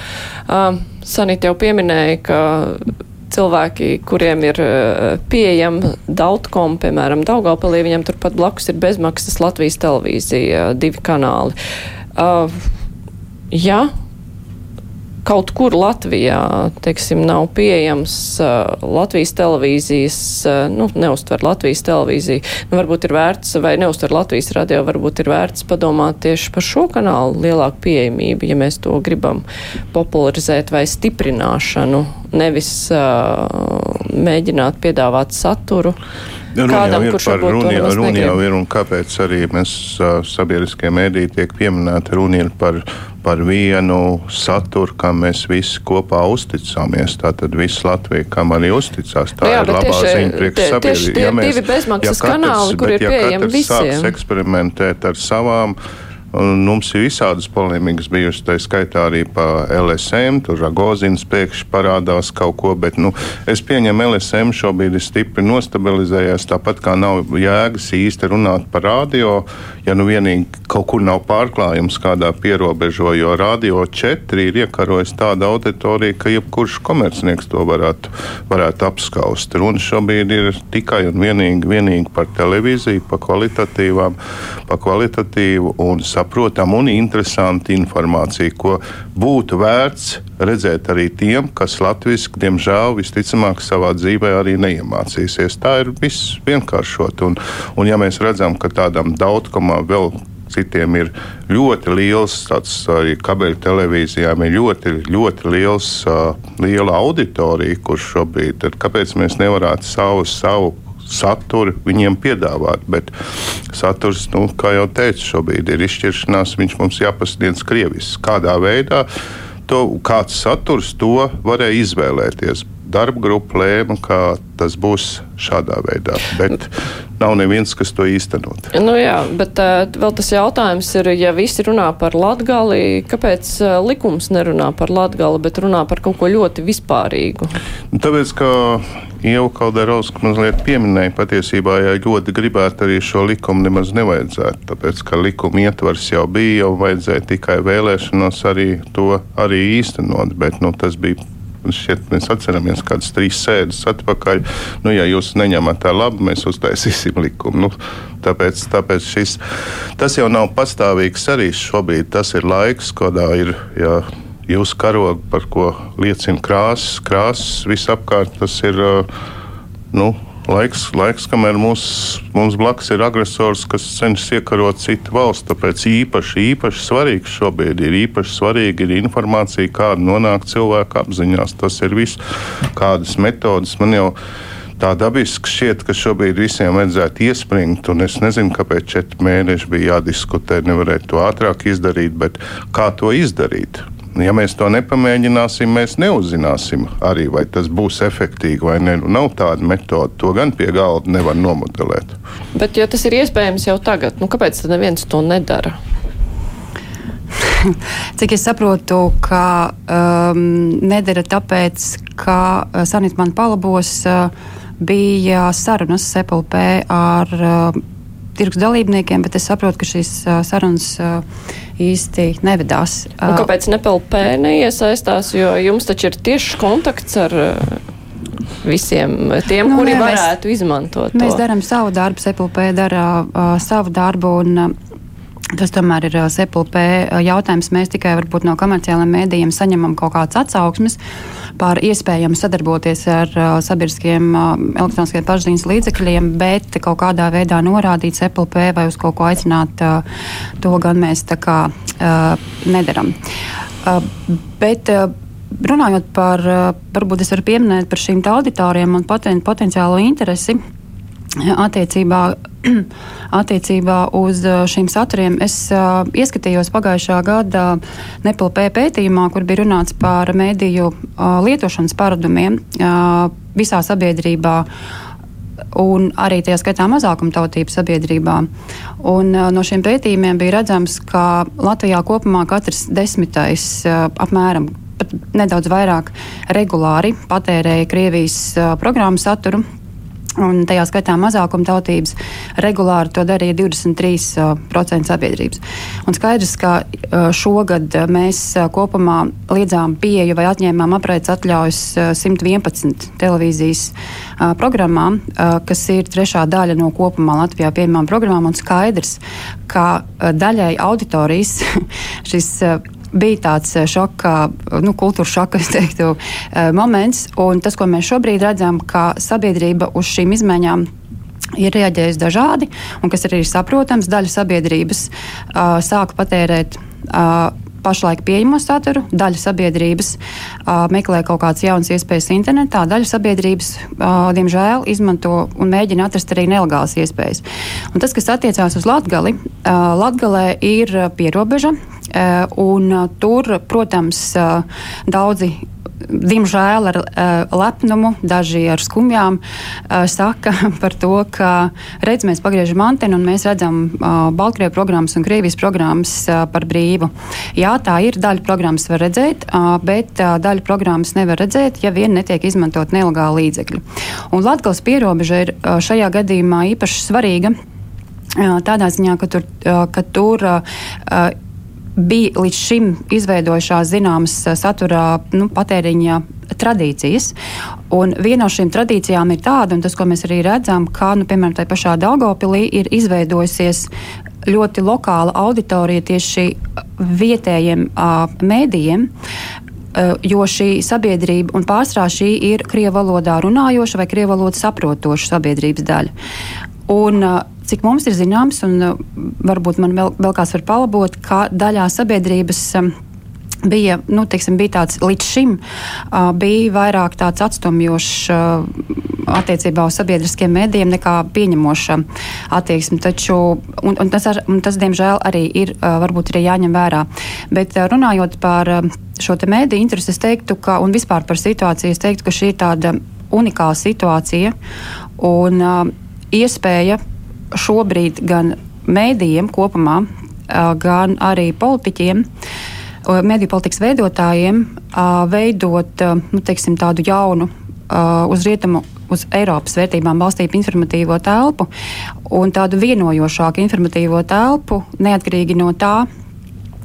Uh, Sanita jau pieminēja, ka cilvēki, kuriem ir pieejama Dautkom, piemēram, Daugavpilī, viņam turpat blakus ir bezmaksas Latvijas televīzija, divi kanāli. Uh, ja kaut kur Latvijā, teiksim, nav pieejams uh, Latvijas televīzijas, uh, nu, neuztver Latvijas televīziju, nu, varbūt ir vērts, vai neuztver Latvijas radio, varbūt ir vērts padomāt tieši par šo kanālu lielāku pieejamību, ja mēs to gribam popularizēt vai stiprināšanu, nevis uh, mēģināt piedāvāt saturu. Runa Kādam, jau ir par runu, runa jau ir un kāpēc arī mēs uh, sabiedriskie mēdī tiek pieminēti runa ir par, par vienu saturu, kam mēs visi kopā uzticamies. Tātad viss Latvija, kam arī uzticās. Tā jā, ir labā tieši, ziņa priekš sabiedrību. Ja mēs, divi bezmaksas ja katrs, kanāli, kur ir ja pieejami visiem. Sāks eksperimentēt ar savām Un mums ir visādas polemikas bijušas, tā skaitā arī par LSM. Tur Ragozins pēkšņi parādās kaut ko, bet nu, es pieņemu, LSM šobrīd ir stipri nostabilizējies. Tāpat kā nav jēgas īsti runāt par radio, ja nu vienīgi kaut kur nav pārklājums kādā pierobežo, jo radio 4 ir iekarojis tādu auditoriju, ka jebkurš komercnieks to varētu, varētu apskaust. Runa šobrīd ir tikai un vienīgi, vienīgi par televīziju, par kvalitatīvām, par kvalitatīvu un saprotamu saprotamu un interesantu informāciju, ko būtu vērts redzēt arī tiem, kas latviešu, diemžēl, visticamāk, savā dzīvē arī neiemācīsies. Tā ir viss vienkāršot. Un, un ja mēs redzam, ka tādam daudzkomā vēl citiem ir ļoti liels, tāds arī kabeļu televīzijām ir ļoti, ļoti liels, uh, liela auditorija, kurš šobrīd ir. Kāpēc mēs nevarētu savu, savu saturu viņiem piedāvāt. Bet saturs, nu, kā jau teicu, šobrīd ir izšķiršanās, viņš mums jāpasniedz krievis. Kādā veidā to, kāds saturs to varēja izvēlēties. Darba grupa lēma, ka tas būs šādā veidā. Bet nav neviens, kas to īstenot. Nu jā, bet uh, vēl tas jautājums ir, ja visi runā par latgali, kāpēc uh, likums nerunā par latgali, bet runā par kaut ko ļoti vispārīgu? Nu, tāpēc, ka Ieva Kalderovska mazliet pieminēja, patiesībā, ja ļoti gribētu arī šo likumu nemaz nevajadzētu, tāpēc, ka likuma ietvars jau bija, jau vajadzēja tikai vēlēšanos arī to arī īstenot, bet nu, tas bija šķiet, mēs atceramies kādas trīs sēdes atpakaļ. Nu, ja jūs neņemat tā labi, mēs uztaisīsim likumu. Nu, tāpēc tāpēc šis, tas jau nav pastāvīgs arī šobrīd. Tas ir laiks, kādā ir. Jā, jūsu karogu, par ko liecina krāsas, krāsas visapkārt. Tas ir nu, laiks, laiks kamēr mūs, mums blakus ir agresors, kas cenšas iekarot citu valstu. Tāpēc īpaši, īpaši svarīgs šobrīd ir īpaši svarīga ir informācija, kāda nonāk cilvēku apziņās. Tas ir viss, kādas metodas man jau ir tā dabiski šķiet, ka šobrīd visiem vajadzētu iespringt. Es nezinu, kāpēc četri mēneši bija jādiskutē. Nevarētu to ātrāk izdarīt, bet kā to izdarīt? Ja mēs to nepamēģināsim, mēs neuzzināsim arī, vai tas būs efektīvi vai nē. Nu, nav tāda metode, to gan pie galda nevar nomodelēt. Bet, ja tas ir iespējams jau tagad, nu, kāpēc tad neviens to nedara? Cik es saprotu, ka um, nedara tāpēc, ka uh, Sanita man palabos, uh, bija sarunas SEPLP ar uh, tirgus dalībniekiem, bet es saprotu, ka šīs uh, sarunas uh, īsti nevedās. Un uh, kāpēc NPLP neiesaistās? Jo jums taču ir tieši kontakts ar. Visiem tiem, nu, kuri ne, varētu mēs, izmantot. To. Mēs darām savu darbu, SEPLP dara uh, savu darbu, un uh, Tas tomēr ir SEPLP jautājums. Mēs tikai no komerciālajiem mēdījiem saņemam kaut kādas atsauksmes par iespējamu sadarboties ar uh, sabiedriskiem uh, elektroniskiem pašziņas līdzekļiem, bet kaut kādā veidā norādīt SEPLP vai uz kaut ko aicināt, uh, to gan mēs tā kā nedaram. Bet, Runājot par, varbūt es varu pieminēt par šīm auditoriem un poten, potenciālo interesi attiecībā, attiecībā uz uh, šīm saturiem. Es uh, ieskatījos pagājušā gada Nepalpē pētījumā, kur bija runāts par mediju uh, lietošanas paradumiem uh, visā sabiedrībā. Un arī tajā skaitā mazākumtautību sabiedrībā. Un, uh, no šiem pētījumiem bija redzams, ka Latvijā kopumā katrs desmitais uh, apmēram nedaudz vairāk regulāri patērēja Krievijas uh, programmu saturu un tajā skaitā mazākumtautības, regulāri to darīja 23% sabiedrības. Un skaidrs, ka šogad mēs kopumā liedzām pieeju vai atņēmām apraides atļaujas 111 televīzijas programmām, kas ir trešā daļa no kopumā Latvijā pieejamām programmām, un skaidrs, ka daļai auditorijas šis bija tāds eh, šoka, nu, kultūras šoka teiktu, eh, moments. Tas, ko mēs šobrīd redzam, ka sabiedrība uz šīm izmaiņām ir reaģējusi dažādi, un kas arī ir saprotams, daļa sabiedrības uh, sāka patērēt. Uh, pašlaik pieejamo saturu, daļa sabiedrības uh, meklē kaut kādas jaunas iespējas internetā, daļa sabiedrības, uh, diemžēl, izmanto un mēģina atrast arī nelegālas iespējas. Un tas, kas attiecās uz Latgali, uh, Latgalē ir pierobeža, un uh, tur, protams, uh, daudzi diemžēl ar uh, lepnumu, daži ar skumjām, uh, saka par to, ka redz, mēs pagriežam antenu un mēs redzam uh, Baltkrievijas programmas un Krievijas programmas uh, par brīvu. Jā, tā ir daļa programmas var redzēt, uh, bet uh, daļa programmas nevar redzēt, ja vien netiek izmantot nelegāli līdzekļi. Un Latvijas pierobeža ir uh, šajā gadījumā īpaši svarīga. Tādā ziņā, ka tur, ka tur bija līdz šim izveidojušās zināmas satura nu, patēriņa tradīcijas. Un viena no šīm tradīcijām ir tāda, un tas, ko mēs arī redzam, ka, nu, piemēram, tajā pašā Daugopilī ir izveidojusies ļoti lokāla auditorija tieši vietējiem uh, mēdījiem. Uh, jo šī sabiedrība, un pārsvarā šī ir krievu valodā runājoša vai krievu valodu saprotoša sabiedrības daļa. Un, uh, cik mums ir zināms, un uh, varbūt man vēl, vēl kāds var palabot, ka daļā sabiedrības um, bija, nu, teiksim, bija tāds līdz šim, uh, bija vairāk tāds atstumjošs uh, attiecībā uz sabiedriskiem mēdījiem nekā pieņemoša attieksme. Taču, un, un tas, ar, un tas, diemžēl, arī ir uh, varbūt arī jāņem vērā. Bet uh, runājot par uh, šo te mēdīju interesi, es teiktu, ka, un vispār par situāciju, es teiktu, ka šī ir tāda unikāla situācija. Un, uh, iespēja šobrīd gan mēdījiem kopumā, gan arī politiķiem, mediju politikas veidotājiem veidot nu, teiksim, tādu jaunu uz rietumu. Uz Eiropas vērtībām balstītu informatīvo telpu un tādu vienojošāku informatīvo telpu, neatkarīgi no tā,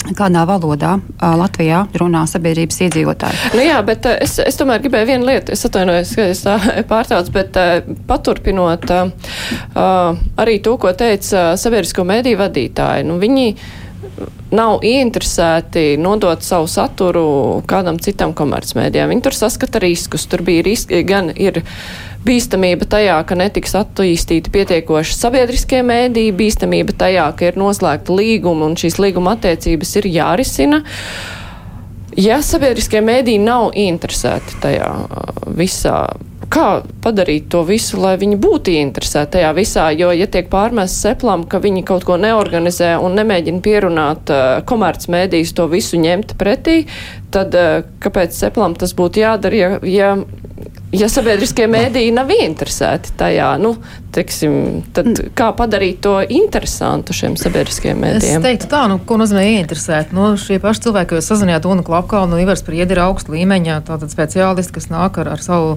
Kādā valodā uh, Latvijā runā sabiedrības iedzīvotāji? Nu jā, bet uh, es, es tomēr gribēju vienu lietu, es atvainojos, ka es tā pārtraucu, bet uh, paturpinot uh, arī to, ko teica uh, sabiedrisko mēdīju vadītāji. Nu, viņi nav ieinteresēti nodot savu saturu kādam citam komercmēdījam. Viņi tur saskata riskus, tur bija riski, gan ir bīstamība tajā, ka netiks attīstīti pietiekoši sabiedriskie mēdīji, bīstamība tajā, ka ir noslēgta līguma un šīs līguma attiecības ir jārisina. Ja sabiedriskie mēdīji nav interesēti tajā visā, kā padarīt to visu, lai viņi būtu interesēti tajā visā, jo, ja tiek pārmests seplam, ka viņi kaut ko neorganizē un nemēģina pierunāt uh, komercmēdījus to visu ņemt pretī, tad uh, kāpēc seplam tas būtu jādara, ja, ja ja sabiedriskie mēdīji nav interesēti tajā, nu, teiksim, tad kā padarīt to interesantu šiem sabiedriskiem mēdījiem? Es teiktu tā, nu, ko nozīmē ieinteresēt. Nu, šie paši cilvēki, ko jūs sazinājiet, Una Klapkalnu, nu, Ivars Priedi ir augsta līmeņa, tātad speciālisti, kas nāk ar, ar savu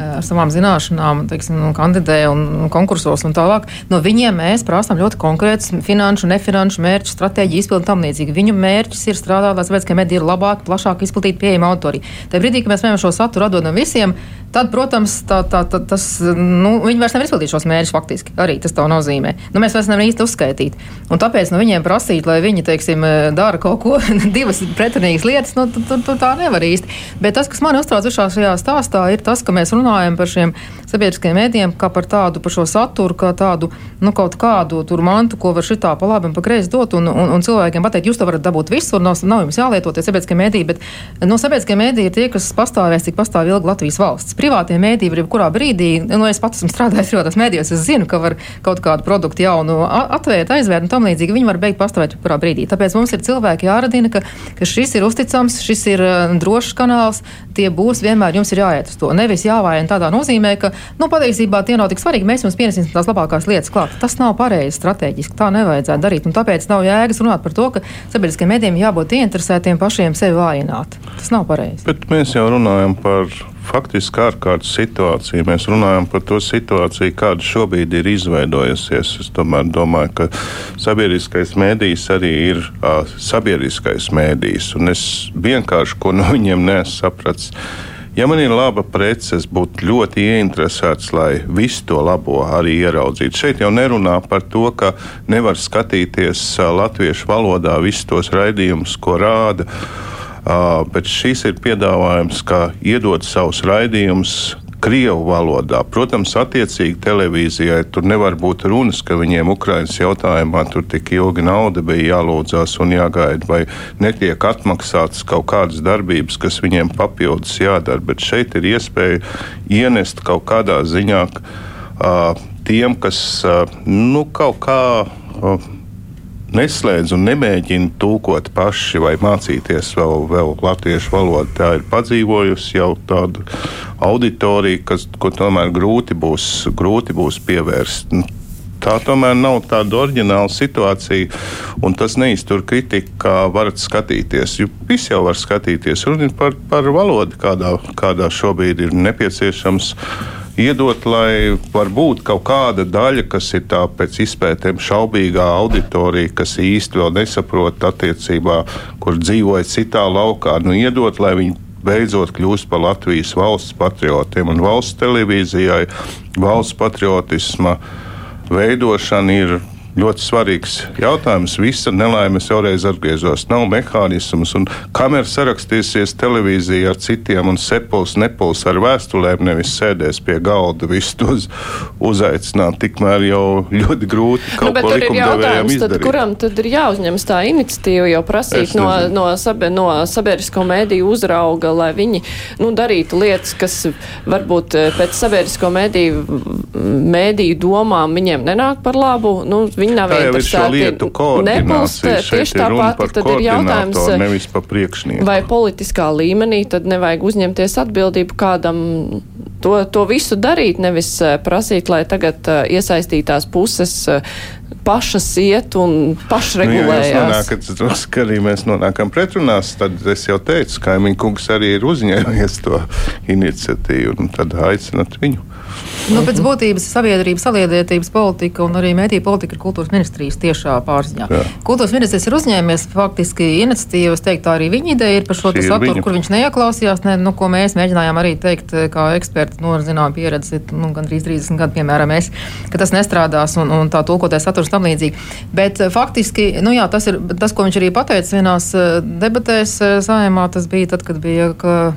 ar savām zināšanām, teiksim, nu, kandidē un, un konkursos un tālāk. No viņiem mēs prasām ļoti konkrētus finanšu, nefinanšu mērķu, stratēģiju izpildu un tam līdzīgi. Viņu mērķis ir strādāt, lai sabiedriskie mediji ir labāk, plašāk izplatīti pieejama autorija. Tajā brīdī, kad mēs mēģinām šo saturu atdodam visiem, tad, protams, tā, tā, tā, tas, nu, viņi vairs nevar izpildīt šos mērķus faktiski. Arī tas tā nozīmē. Nu, mēs vairs nevaram īsti uzskaitīt. Un tāpēc no viņiem prasīt, lai viņi, teiksim, dara kaut ko, divas pretrunīgas lietas, nu, tur, tur tā nevar īsti. Bet tas, kas man uztrauc šajā stāstā, ir tas, ka mēs runājam par šiem sabiedriskajiem mēdījiem, kā par tādu, par šo saturu, kā tādu, nu, kaut kādu tur mantu, ko var šitā pa labi un pa kreisi dot, un, un, un cilvēkiem pateikt, jūs to varat dabūt visur, nav, nav jums jālietot tie sabiedriskie mēdīji, bet nu, sabiedriskie mēdīji ir tie, kas pastāvēs, cik pastāv ilgi Latvijas valsts. Privātie mēdīji var jebkurā brīdī, nu, es pats esmu strādājis privātās mēdījos, es zinu, ka var kaut kādu produktu jaunu atvērt, aizvērt un tam līdzīgi. Viņi var beigt pastāvēt jebkurā brīdī. Tāpēc mums ir cilvēki jāradina, ka, ka šis ir uzticams, šis ir uh, drošs kanāls, tie būs vienmēr jums ir jāiet uz to. Nevis jāvājina tādā nozīmē, ka, nu, patiesībā tie nav tik svarīgi. Mēs jums pienesim tās labākās lietas klāt. Tas nav pareizi strateģiski. Tā nevajadzētu darīt. Un tāpēc nav jēgas runāt par to, ka sabiedriskiem medijiem jābūt ieinteresētiem pašiem sevi vājināt. Tas nav pareizi. Bet mēs jau runājam par faktiski ārkārtas situācija. Mēs runājam par to situāciju, kāda šobrīd ir izveidojusies. Es tomēr domāju, ka sabiedriskais mēdījis arī ir uh, sabiedriskais mēdījis. Un es vienkārši ko no viņiem nesu sapratis. Ja man ir laba prece, es būtu ļoti ieinteresēts, lai visu to labo arī ieraudzītu. Šeit jau nerunā par to, ka nevar skatīties latviešu valodā visus tos raidījumus, ko rāda. Bet šis ir piedāvājums, kā iedot savus raidījumus Krievu valodā. Protams, attiecīgi televīzijai tur nevar būt runas, ka viņiem Ukraiņas jautājumā tur tik ilgi nauda bija jālūdzās un jāgaida, vai netiek atmaksātas kaut kādas darbības, kas viņiem papildus jādara. Bet šeit ir iespēja ienest kaut kādā ziņā tiem, kas nu, kaut kā. Neslēdz un nemēģina tulkot paši vai mācīties vēl, vēl latviešu valodu. Tā ir padzīvojusi jau tādu auditoriju, kas, ko tomēr grūti būs, grūti būs pievērst. Nu, tā tomēr nav tāda oriģināla situācija, un tas neiztur kritiku, kā varat skatīties. Visi jau var skatīties. Runa ir par, par valodu, kādā, kādā šobrīd ir nepieciešams iedot, lai varbūt kaut kāda daļa, kas ir tā pēc izpētēm šaubīgā auditorija, kas īsti vēl nesaprot attiecībā, kur dzīvoja citā laukā, nu iedot, lai viņi beidzot kļūst par Latvijas valsts patriotiem. Un valsts televīzijai valsts patriotisma veidošana ir ļoti svarīgs jautājums. Visa nelaime vēlreiz atgriezos. Nav mehānisms, un kamera sarakstīsies televīzija ar citiem, un sepuls, nepuls ar vēstulēm, nevis sēdēs pie galda, visus tos uzaicināt. Tikmēr jau ļoti grūti kaut nu, ko likumdevējiem izdarīt. Tad, kuram tad ir jāuzņemas tā iniciatīva, jau prasīt no, no, sabi, no sabiedrisko mēdīju uzrauga, lai viņi nu, darītu lietas, kas varbūt eh, pēc sabiedrisko mēdīju, mēdīju domām viņiem nenāk par labu. Nu, viņi nav interesēti. Nepilst tieši tāpat, tad ir jautājums, priekšnieku. Vai politiskā līmenī tad nevajag uzņemties atbildību kādam to, to visu darīt, nevis eh, prasīt, lai tagad uh, iesaistītās puses pašas iet un pašregulējās. Nu, jā, ka arī mēs nonākam pretrunās, tad es jau teicu, ka kaimiņu kungs arī ir uzņēmies to iniciatīvu un tad aicinat viņu. Nu, pēc būtības sabiedrības saliedētības politika un arī mēdīja politika ir kultūras ministrijas tiešā pārziņā. Jā. Kultūras ministrs ir uzņēmies faktiski iniciatīvas, teikt, tā arī viņa ideja ir par šo saturu, kur viņš neieklausījās, ne, nu, ko mēs mēģinājām arī teikt, kā eksperti, nu, ar zinām pieredzi, nu, gandrīz 30 gadu, piemēram, mēs, ka tas nestrādās un, un tā tulkotais saturs tam līdzīgi. Bet eh, faktiski, nu jā, tas ir tas, ko viņš arī pateica vienās eh, debatēs eh, sājumā, tas bija tad, kad bija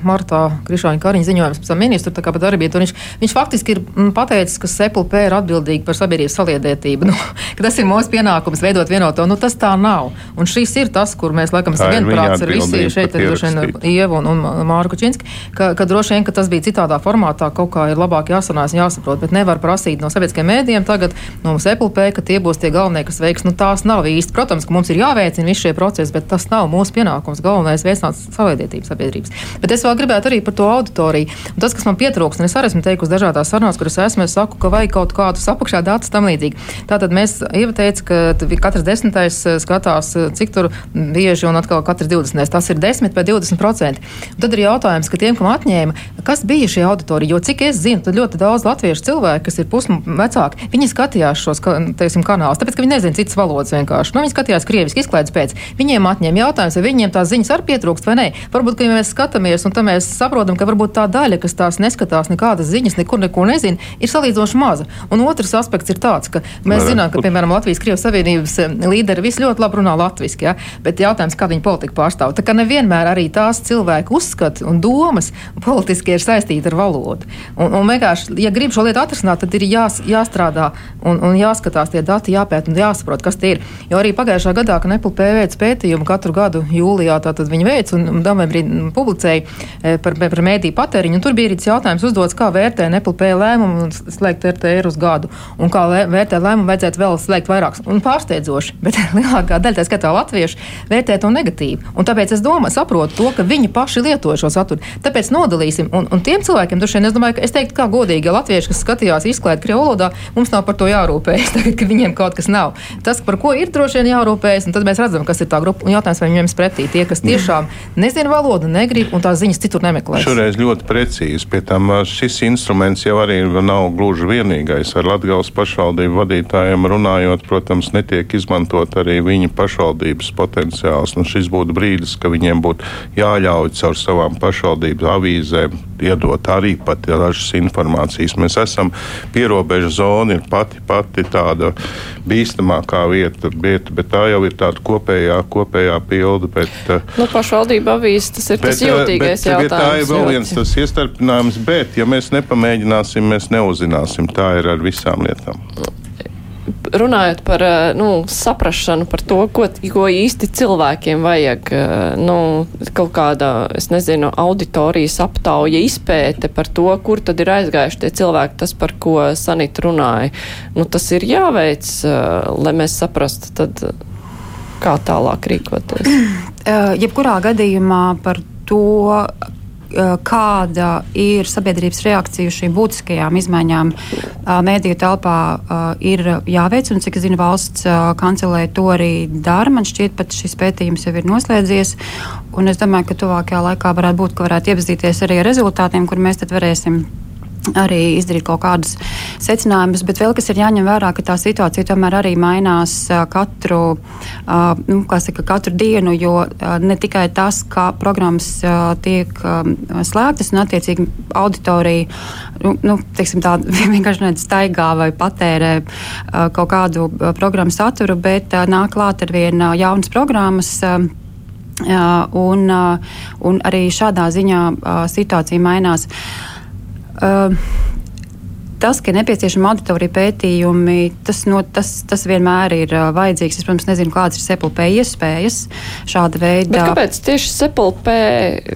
martā Krišāņa Kariņa ziņojums par ministru, tā kā par darbību. Viņš, viņš faktiski ir mm, pateicis, ka SEPLP ir atbildīga par sabiedrības saliedētību. Nu, tas ir mūsu pienākums veidot vienoto. Nu, tas tā nav. Un šis ir tas, kur mēs laikam esam vienprāts ar visiem šeit, droši vien Ievu un, un Māru Kučinski, ka, ka droši vien, ka tas bija citādā formātā, kaut kā ir labāk jāsanās un jāsaprot, bet nevar prasīt no sabiedriskiem mēdījiem tagad no SEPLP, ka tie būs tie galvenie, kas veiks. Nu, tās nav īsti. Protams, ka mums ir jāveicina visi šie procesi, bet tas nav mūsu pienākums. Galvenais ir veicināt saliedētību sabiedrības. Bet es vēl gribētu arī par to auditoriju. Un tas, kas man pietrūkst, un es arī esmu teikusi dažādās sarunās, kuras esmu, es saku, ka vajag kaut kādus apakšā datus tam līdzīgi. Tātad mēs ieviteicu, ka katrs desmitais eh, skatās, eh, cik tur bieži un atkal katrs divdesmitais. Tas ir 10 vai 20 procenti. Tad ir jautājums, ka tiem, kam atņēma, kas bija šī auditorija, jo cik es zinu, tad ļoti daudz latviešu cilvēku, kas ir pusmu vecāki, viņi skatījās šos teiksim, kanālus, tāpēc, ka viņi nezina citas valodas vienkārši. Nu, viņi skatījās krieviski izklaides pēc. Viņiem atņēma jautājums, vai viņiem tās ziņas arī pietrūkst vai nē. Varbūt, ka ja mēs skatāmies, un tam mēs saprotam, ka varbūt tā daļa, kas tās neskatās nekādas ziņas, nekur neko nezina, ir salīdzinoši maza. Un otrs aspekts ir tāds, ka mēs Nē, zinām, ka, piemēram, Latvijas Krievijas Savienības eh, līderi visi ļoti labi runā latviešu, ja? bet jautājums, kā viņi politiku pārstāv. Tā kā nevienmēr arī tās cilvēku uzskati un domas politiski ir saistīti ar valodu. Un, un vienkārši, ja grib šo lietu atrisināt, tad ir jās, jāstrādā un, un jāskatās tie dati, jāpēta un jāsaprot, kas tie ir. Jo arī pagājušā gadā, kad Nepal veids pētījumu katru gadu jūlijā, tātad viņi veic un novembrī publicēja eh, par, par mēdīju patēriņu, un tur bija arī jautājums uzdots, kā vērtē Nepal lēmumu un slēgt RTR uz gadu, un kā vērtē lēmumu vajadzētu vēl slēgt vairākus. Un pārsteidzoši, bet lielākā daļa, tā skatā latvieši, vērtē to negatīvi. Un tāpēc es domāju, saprotu to, ka viņi paši lieto šo saturu. Tāpēc nodalīsim, un, un tiem cilvēkiem, droši vien, es domāju, ka es teiktu, kā godīgi, ja latvieši, kas skatījās izklaidu krievlodā, mums nav par to jārūpējas, tagad, ka viņiem kaut kas nav. Tas, par ko ir droši vien jārūpējas, un tad mēs redzam, kas ir tā grupa. Un jautājums, vai viņiem spretī tie, kas tiešām nezina valodu, negrib un tās ziņas citur nemeklē. Šoreiz ļoti precīzi. Pie tam šis instruments jau arī nav gluži vienīgais. Ar Latvijas pašvaldību vadītājiem runājot, protams, netiek izmantot arī viņu pašvaldības potenciāls. Nu, šis būtu brīdis, ka viņiem būtu jāļauj caur savām pašvaldības avīzēm iedot arī pat dažas informācijas. Mēs esam pierobežu zona, ir pati, pati tāda bīstamākā vieta, vieta, bet tā jau ir tāda kopējā, kopējā pilda. Bet, nu, pašvaldība avīzes, tas ir bet, tas jūtīgais bet, jautājums. Bet tā ir vēl viens tas iestarpinājums, bet ja mēs nepamēģināsim, mēs neuzzināsim. Tā ir ar visām lietām runājot par eh, nu, saprašanu par to, ko, ko īsti cilvēkiem vajag, eh, nu, kaut kāda, es nezinu, auditorijas aptauja izpēte par to, kur tad ir aizgājuši tie cilvēki, tas, par ko Sanita runāja. Nu, tas ir jāveic, eh, lai mēs saprastu, tad kā tālāk rīkoties. Jebkurā gadījumā par to, kāda ir sabiedrības reakcija uz šīm būtiskajām izmaiņām eh, mēdīju telpā, eh, ir jāveic. Un, cik es zinu, valsts kancelē to arī dara. Man šķiet, pat šis pētījums jau ir noslēdzies. Un es domāju, ka tuvākajā laikā varētu būt, ka varētu iepazīties arī ar rezultātiem, kur mēs tad varēsim arī izdarīt kaut kādus secinājumus, bet vēl kas ir jāņem vērā, ka tā situācija tomēr arī mainās katru, nu, saka, katru dienu, jo ne tikai tas, kā programmas tiek slēgtas un attiecīgi auditorija nu, nu, teiksim, tā, vienkārši staigā vai patērē kaut kādu programmu saturu, bet nāk klāt ar vien jaunas programmas. Un, un arī šādā ziņā situācija mainās. Uh, tas, ka ir nepieciešami auditorija pētījumi, tas, no, tas, tas vienmēr ir uh, vajadzīgs. Es, protams, nezinu, kādas ir sepulpē iespējas šāda veida. Bet kāpēc tieši sepulpē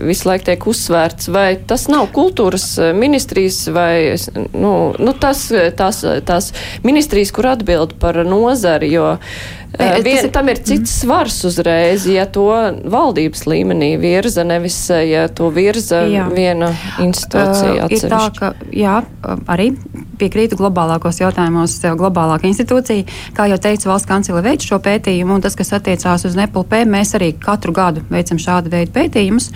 visu laiku tiek uzsvērts? Vai tas nav kultūras ministrijas vai nu, nu, tas, tās, tās ministrijas, kur atbild par nozari? Jo, uh, Vien, ir... Tam ir cits svars uzreiz, ja to valdības līmenī virza, nevis ja to virza jā. viena institūcija. Uh, ir tā, ka jā, arī piekrītu globālākos jautājumos, globālāka institūcija. Kā jau teicu, valsts kancele veic šo pētījumu, un tas, kas attiecās uz NPLP, mēs arī katru gadu veicam šādu veidu pētījumus.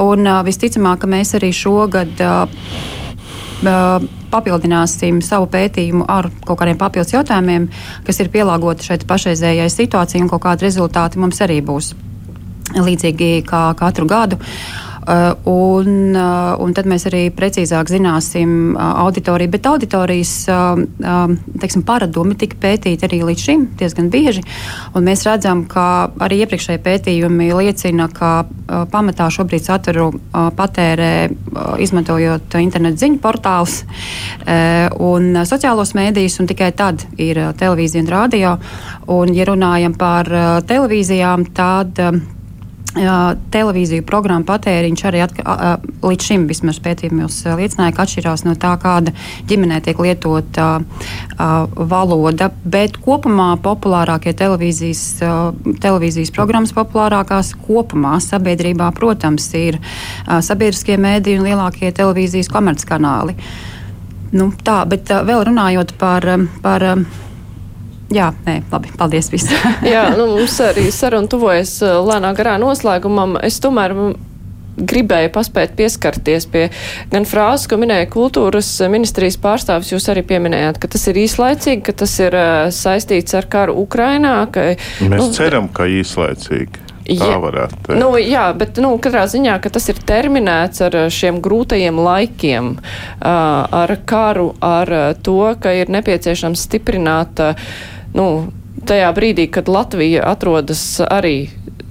Un uh, visticamāk, ka mēs arī šogad. Uh, papildināsim savu pētījumu ar kaut kādiem papildus jautājumiem, kas ir pielāgoti šeit pašreizējai situācijai, un kaut kādi rezultāti mums arī būs līdzīgi kā katru gadu. Uh, un, uh, un tad mēs arī precīzāk zināsim uh, auditoriju. Bet auditorijas teiksim, paradumi tika pētīti arī līdz šim diezgan bieži. Mēs redzam, ka arī iepriekšējie pētījumi liecina, ka pamatā šobrīd saturu patērē izmantojot internetu ziņu portālus un sociālos mēdījus, un tikai tad ir televīzija un radio. Un, ja runājam par televīzijām, tad televīziju programmu patēriņš arī atka, a, līdz šim vismaz pētījumos liecināja, ka atšķirās no tā, kāda ģimenē tiek lietota a, valoda. Bet kopumā populārākie televīzijas, a, televīzijas programmas populārākās kopumā sabiedrībā, protams, ir sabiedriskie mēdīji un lielākie televīzijas komerckanāli. Nu, tā, bet vēl runājot par, par Jā, nē, labi, paldies visiem. Jā, nu, mums arī saruna tuvojas lēnā garā noslēgumam. Es tomēr gribēju paspēt pieskarties pie gan frāzes, ko minēja kultūras ministrijas pārstāvis. Jūs arī pieminējāt, ka tas ir īslaicīgi, ka tas ir saistīts ar karu Ukrainā. Ka, Mēs nu, ceram, ka īslaicīgi. Tā jā, varētu teikt. Nu, jā, bet nu, katrā ziņā tas ir terminēts ar šiem grūtajiem laikiem, ar karu, ar to, ka ir nepieciešams stiprināt uh, nu, tajā brīdī, kad Latvija atrodas arī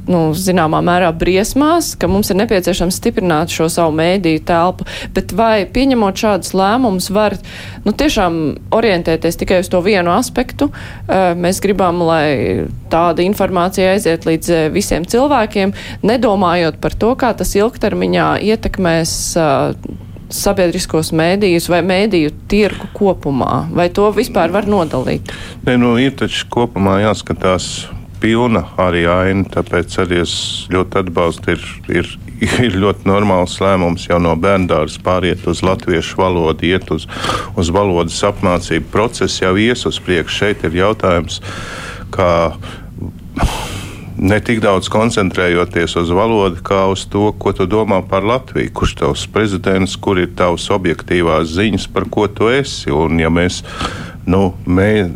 nu, zināmā mērā briesmās, ka mums ir nepieciešams stiprināt šo savu mēdīju telpu, bet vai pieņemot šādus lēmumus var nu, tiešām orientēties tikai uz to vienu aspektu. Mēs gribam, lai tāda informācija aiziet līdz visiem cilvēkiem, nedomājot par to, kā tas ilgtermiņā ietekmēs sabiedriskos mēdījus vai mēdīju tirgu kopumā? Vai to vispār var nodalīt? Ne, nu, ir taču kopumā jāskatās pilna arī aina, tāpēc arī es ļoti atbalstu. Ir, ir, ir ļoti normāls lēmums jau no bērndāras pāriet uz latviešu valodu, iet uz, uz valodas apmācību. Process jau ies uz priekšu. Šeit ir jautājums, kā ne tik daudz koncentrējoties uz valodu, kā uz to, ko tu domā par Latviju, kurš ir tavs prezidents, kur ir tavs objektīvās ziņas, par ko tu esi. Un, ja mēs nu, mē,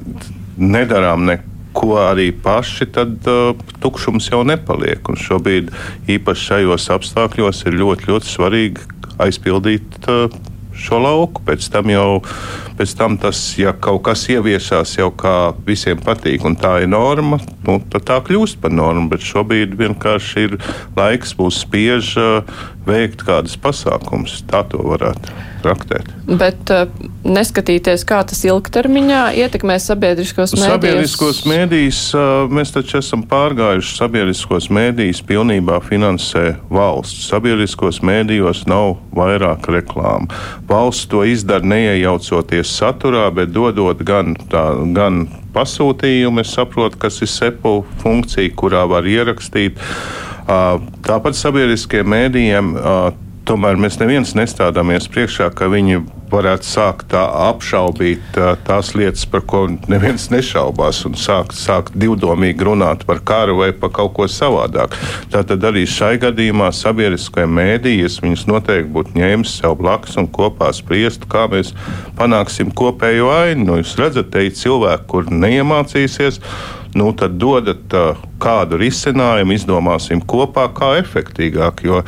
nedarām neko ko arī paši, tad uh, tukšums jau nepaliek. Un šobrīd, īpaši šajos apstākļos, ir ļoti, ļoti svarīgi aizpildīt uh, šo lauku. Pēc tam jau pēc tam tas, ja kaut kas ieviesās jau kā visiem patīk, un tā ir norma, nu, tad tā kļūst par normu. Bet šobrīd vienkārši ir laiks mūs spiež uh, veikt kādus pasākumus. Tā to varētu traktēt. Bet uh, neskatīties, kā tas ilgtermiņā ietekmēs sabiedriskos mēdījus. Sabiedriskos mēdījus uh, mēs taču esam pārgājuši. Sabiedriskos mēdījus pilnībā finansē valsts. Sabiedriskos mēdījos nav vairāk reklāmu. Valsts to izdara neiejaucoties saturā, bet dodot gan, tā, gan pasūtījumu. Es saprotu, kas ir sepu funkcija, kurā var ierakstīt. Tāpat sabiedriskiem mēdījiem tomēr mēs neviens nestādāmies priekšā, ka viņi varētu sākt tā apšaubīt tā, tās lietas, par ko neviens nešaubās, un sākt, sākt divdomīgi runāt par karu vai par kaut ko savādāk. Tātad arī šai gadījumā sabiedriskajiem mēdījiem viņas noteikti būtu ņēmis sev blakus un kopā spriestu, kā mēs panāksim kopējo ainu. Nu, jūs redzat, te ir cilvēki, kur neiemācīsies nu, tad dodat uh, kādu risinājumu, izdomāsim kopā, kā efektīgāk. Jo,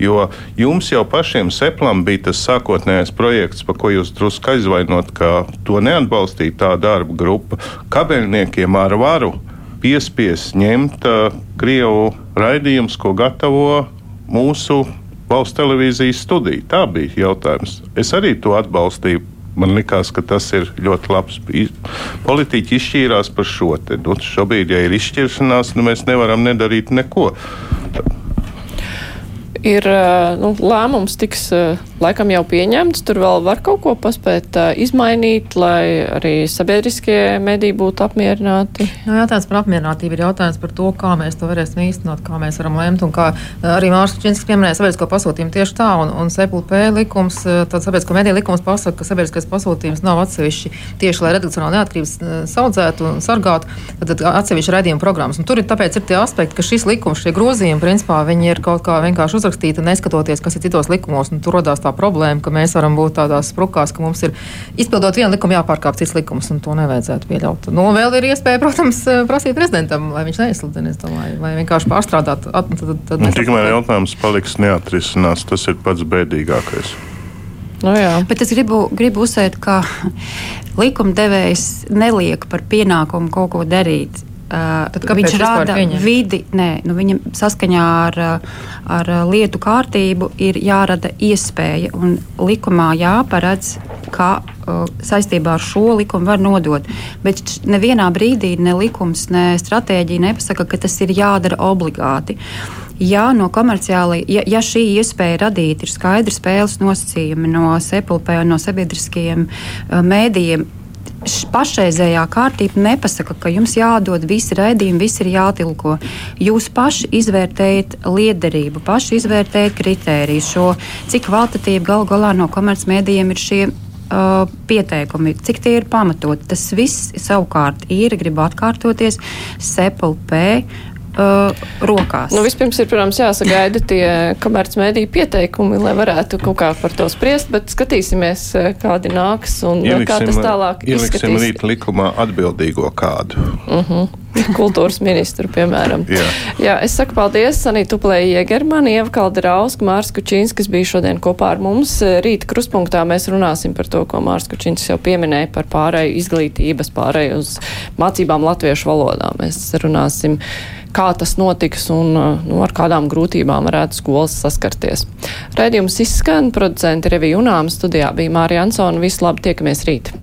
jo jums jau pašiem seplam bija tas sākotnējais projekts, par ko jūs drusku aizvainot, ka to neatbalstīja tā darba grupa. Kabeļniekiem ar varu piespies ņemt uh, Krievu raidījumus, ko gatavo mūsu valsts televīzijas studija. Tā bija jautājums. Es arī to atbalstīju man likās, ka tas ir ļoti labs. Politiķi izšķīrās par šo te. Nu, šobrīd, ja ir izšķiršanās, nu, mēs nevaram nedarīt neko ir nu, lēmums tiks laikam jau pieņemts. Tur vēl var kaut ko paspēt izmainīt, lai arī sabiedriskie mediji būtu apmierināti. Nu, jautājums par apmierinātību ir jautājums par to, kā mēs to varēsim īstenot, kā mēs varam lemt. Un kā arī Mārcis Činskis pieminēja sabiedrisko pasūtījumu tieši tā, un, un CPLP likums, tad sabiedrisko mediju likums pasaka, ka sabiedriskais pasūtījums nav atsevišķi tieši, lai redakcionāli neatkarības saudzētu un sargātu, tad, tad atsevišķi raidījuma programmas. Un tur ir tāpēc ir tie aspekti, ka šis likums, šie grozījumi, principā, viņi ir kaut kā vienkārši uzrakstīti neskatoties, kas ir citos likumos. Tur radās tā problēma, ka mēs varam būt tādās sprukās, ka mums ir izpildot vienu likumu, jāpārkāp cits likums, un to nevajadzētu pieļaut. Nu, vēl ir iespēja, protams, prasīt prezidentam, lai viņš neizsludina, domāju, vai vienkārši pārstrādāt. At, tad, tad nu, Tikmēr jautājums paliks neatrisināts, tas ir pats bēdīgākais. Nu, jā. Bet es gribu, gribu uzsvērt, ka likumdevējs neliek par pienākumu kaut ko darīt. Uh, viņš rada vidi, nē, nu viņam saskaņā ar, ar lietu kārtību ir jārada iespēja un likumā jāparedz, ka uh, saistībā ar šo likumu var nodot. Bet nevienā brīdī ne likums, ne stratēģija nepasaka, ka tas ir jādara obligāti. Ja no komerciāli, ja, ja šī iespēja radīt ir skaidri spēles nosacījumi no sepulpē un no sabiedriskajiem mēdījiem, pašreizējā kārtība nepasaka, ka jums jādod visi raidījumi, visi ir jātilko. Jūs paši izvērtējat liederību, paši izvērtējat kritēriju, šo, cik kvalitatīvi galu galā no komercmedijiem ir šie uh, pieteikumi, cik tie ir pamatoti. Tas viss savukārt ir, gribu atkārtoties, SEPLP uh, rokās. Nu, vispirms ir, protams, jāsagaida tie komercmediju pieteikumi, lai varētu kaut kā par to spriest, bet skatīsimies, uh, kādi nāks un uh, ieliksim, kā tas tālāk ieliksim izskatīs. rīt likumā atbildīgo kādu. Uh mhm. -huh. Kultūras ministru, piemēram. Jā. Jā, es saku paldies Sanītu Plēja Iegermani, Ieva Kalderausk, Mārs Kučīns, kas bija šodien kopā ar mums. Rīt kruspunktā mēs runāsim par to, ko Mārs Kučīns jau pieminēja par pārēju izglītības, pārēju uz mācībām latviešu valodā. Mēs runāsim kā tas notiks un nu, ar kādām grūtībām varētu skolas saskarties. Rēdījums izskan, producenti Revija Unām studijā bija Mārija Ansona. Visu labi, tiekamies rīt!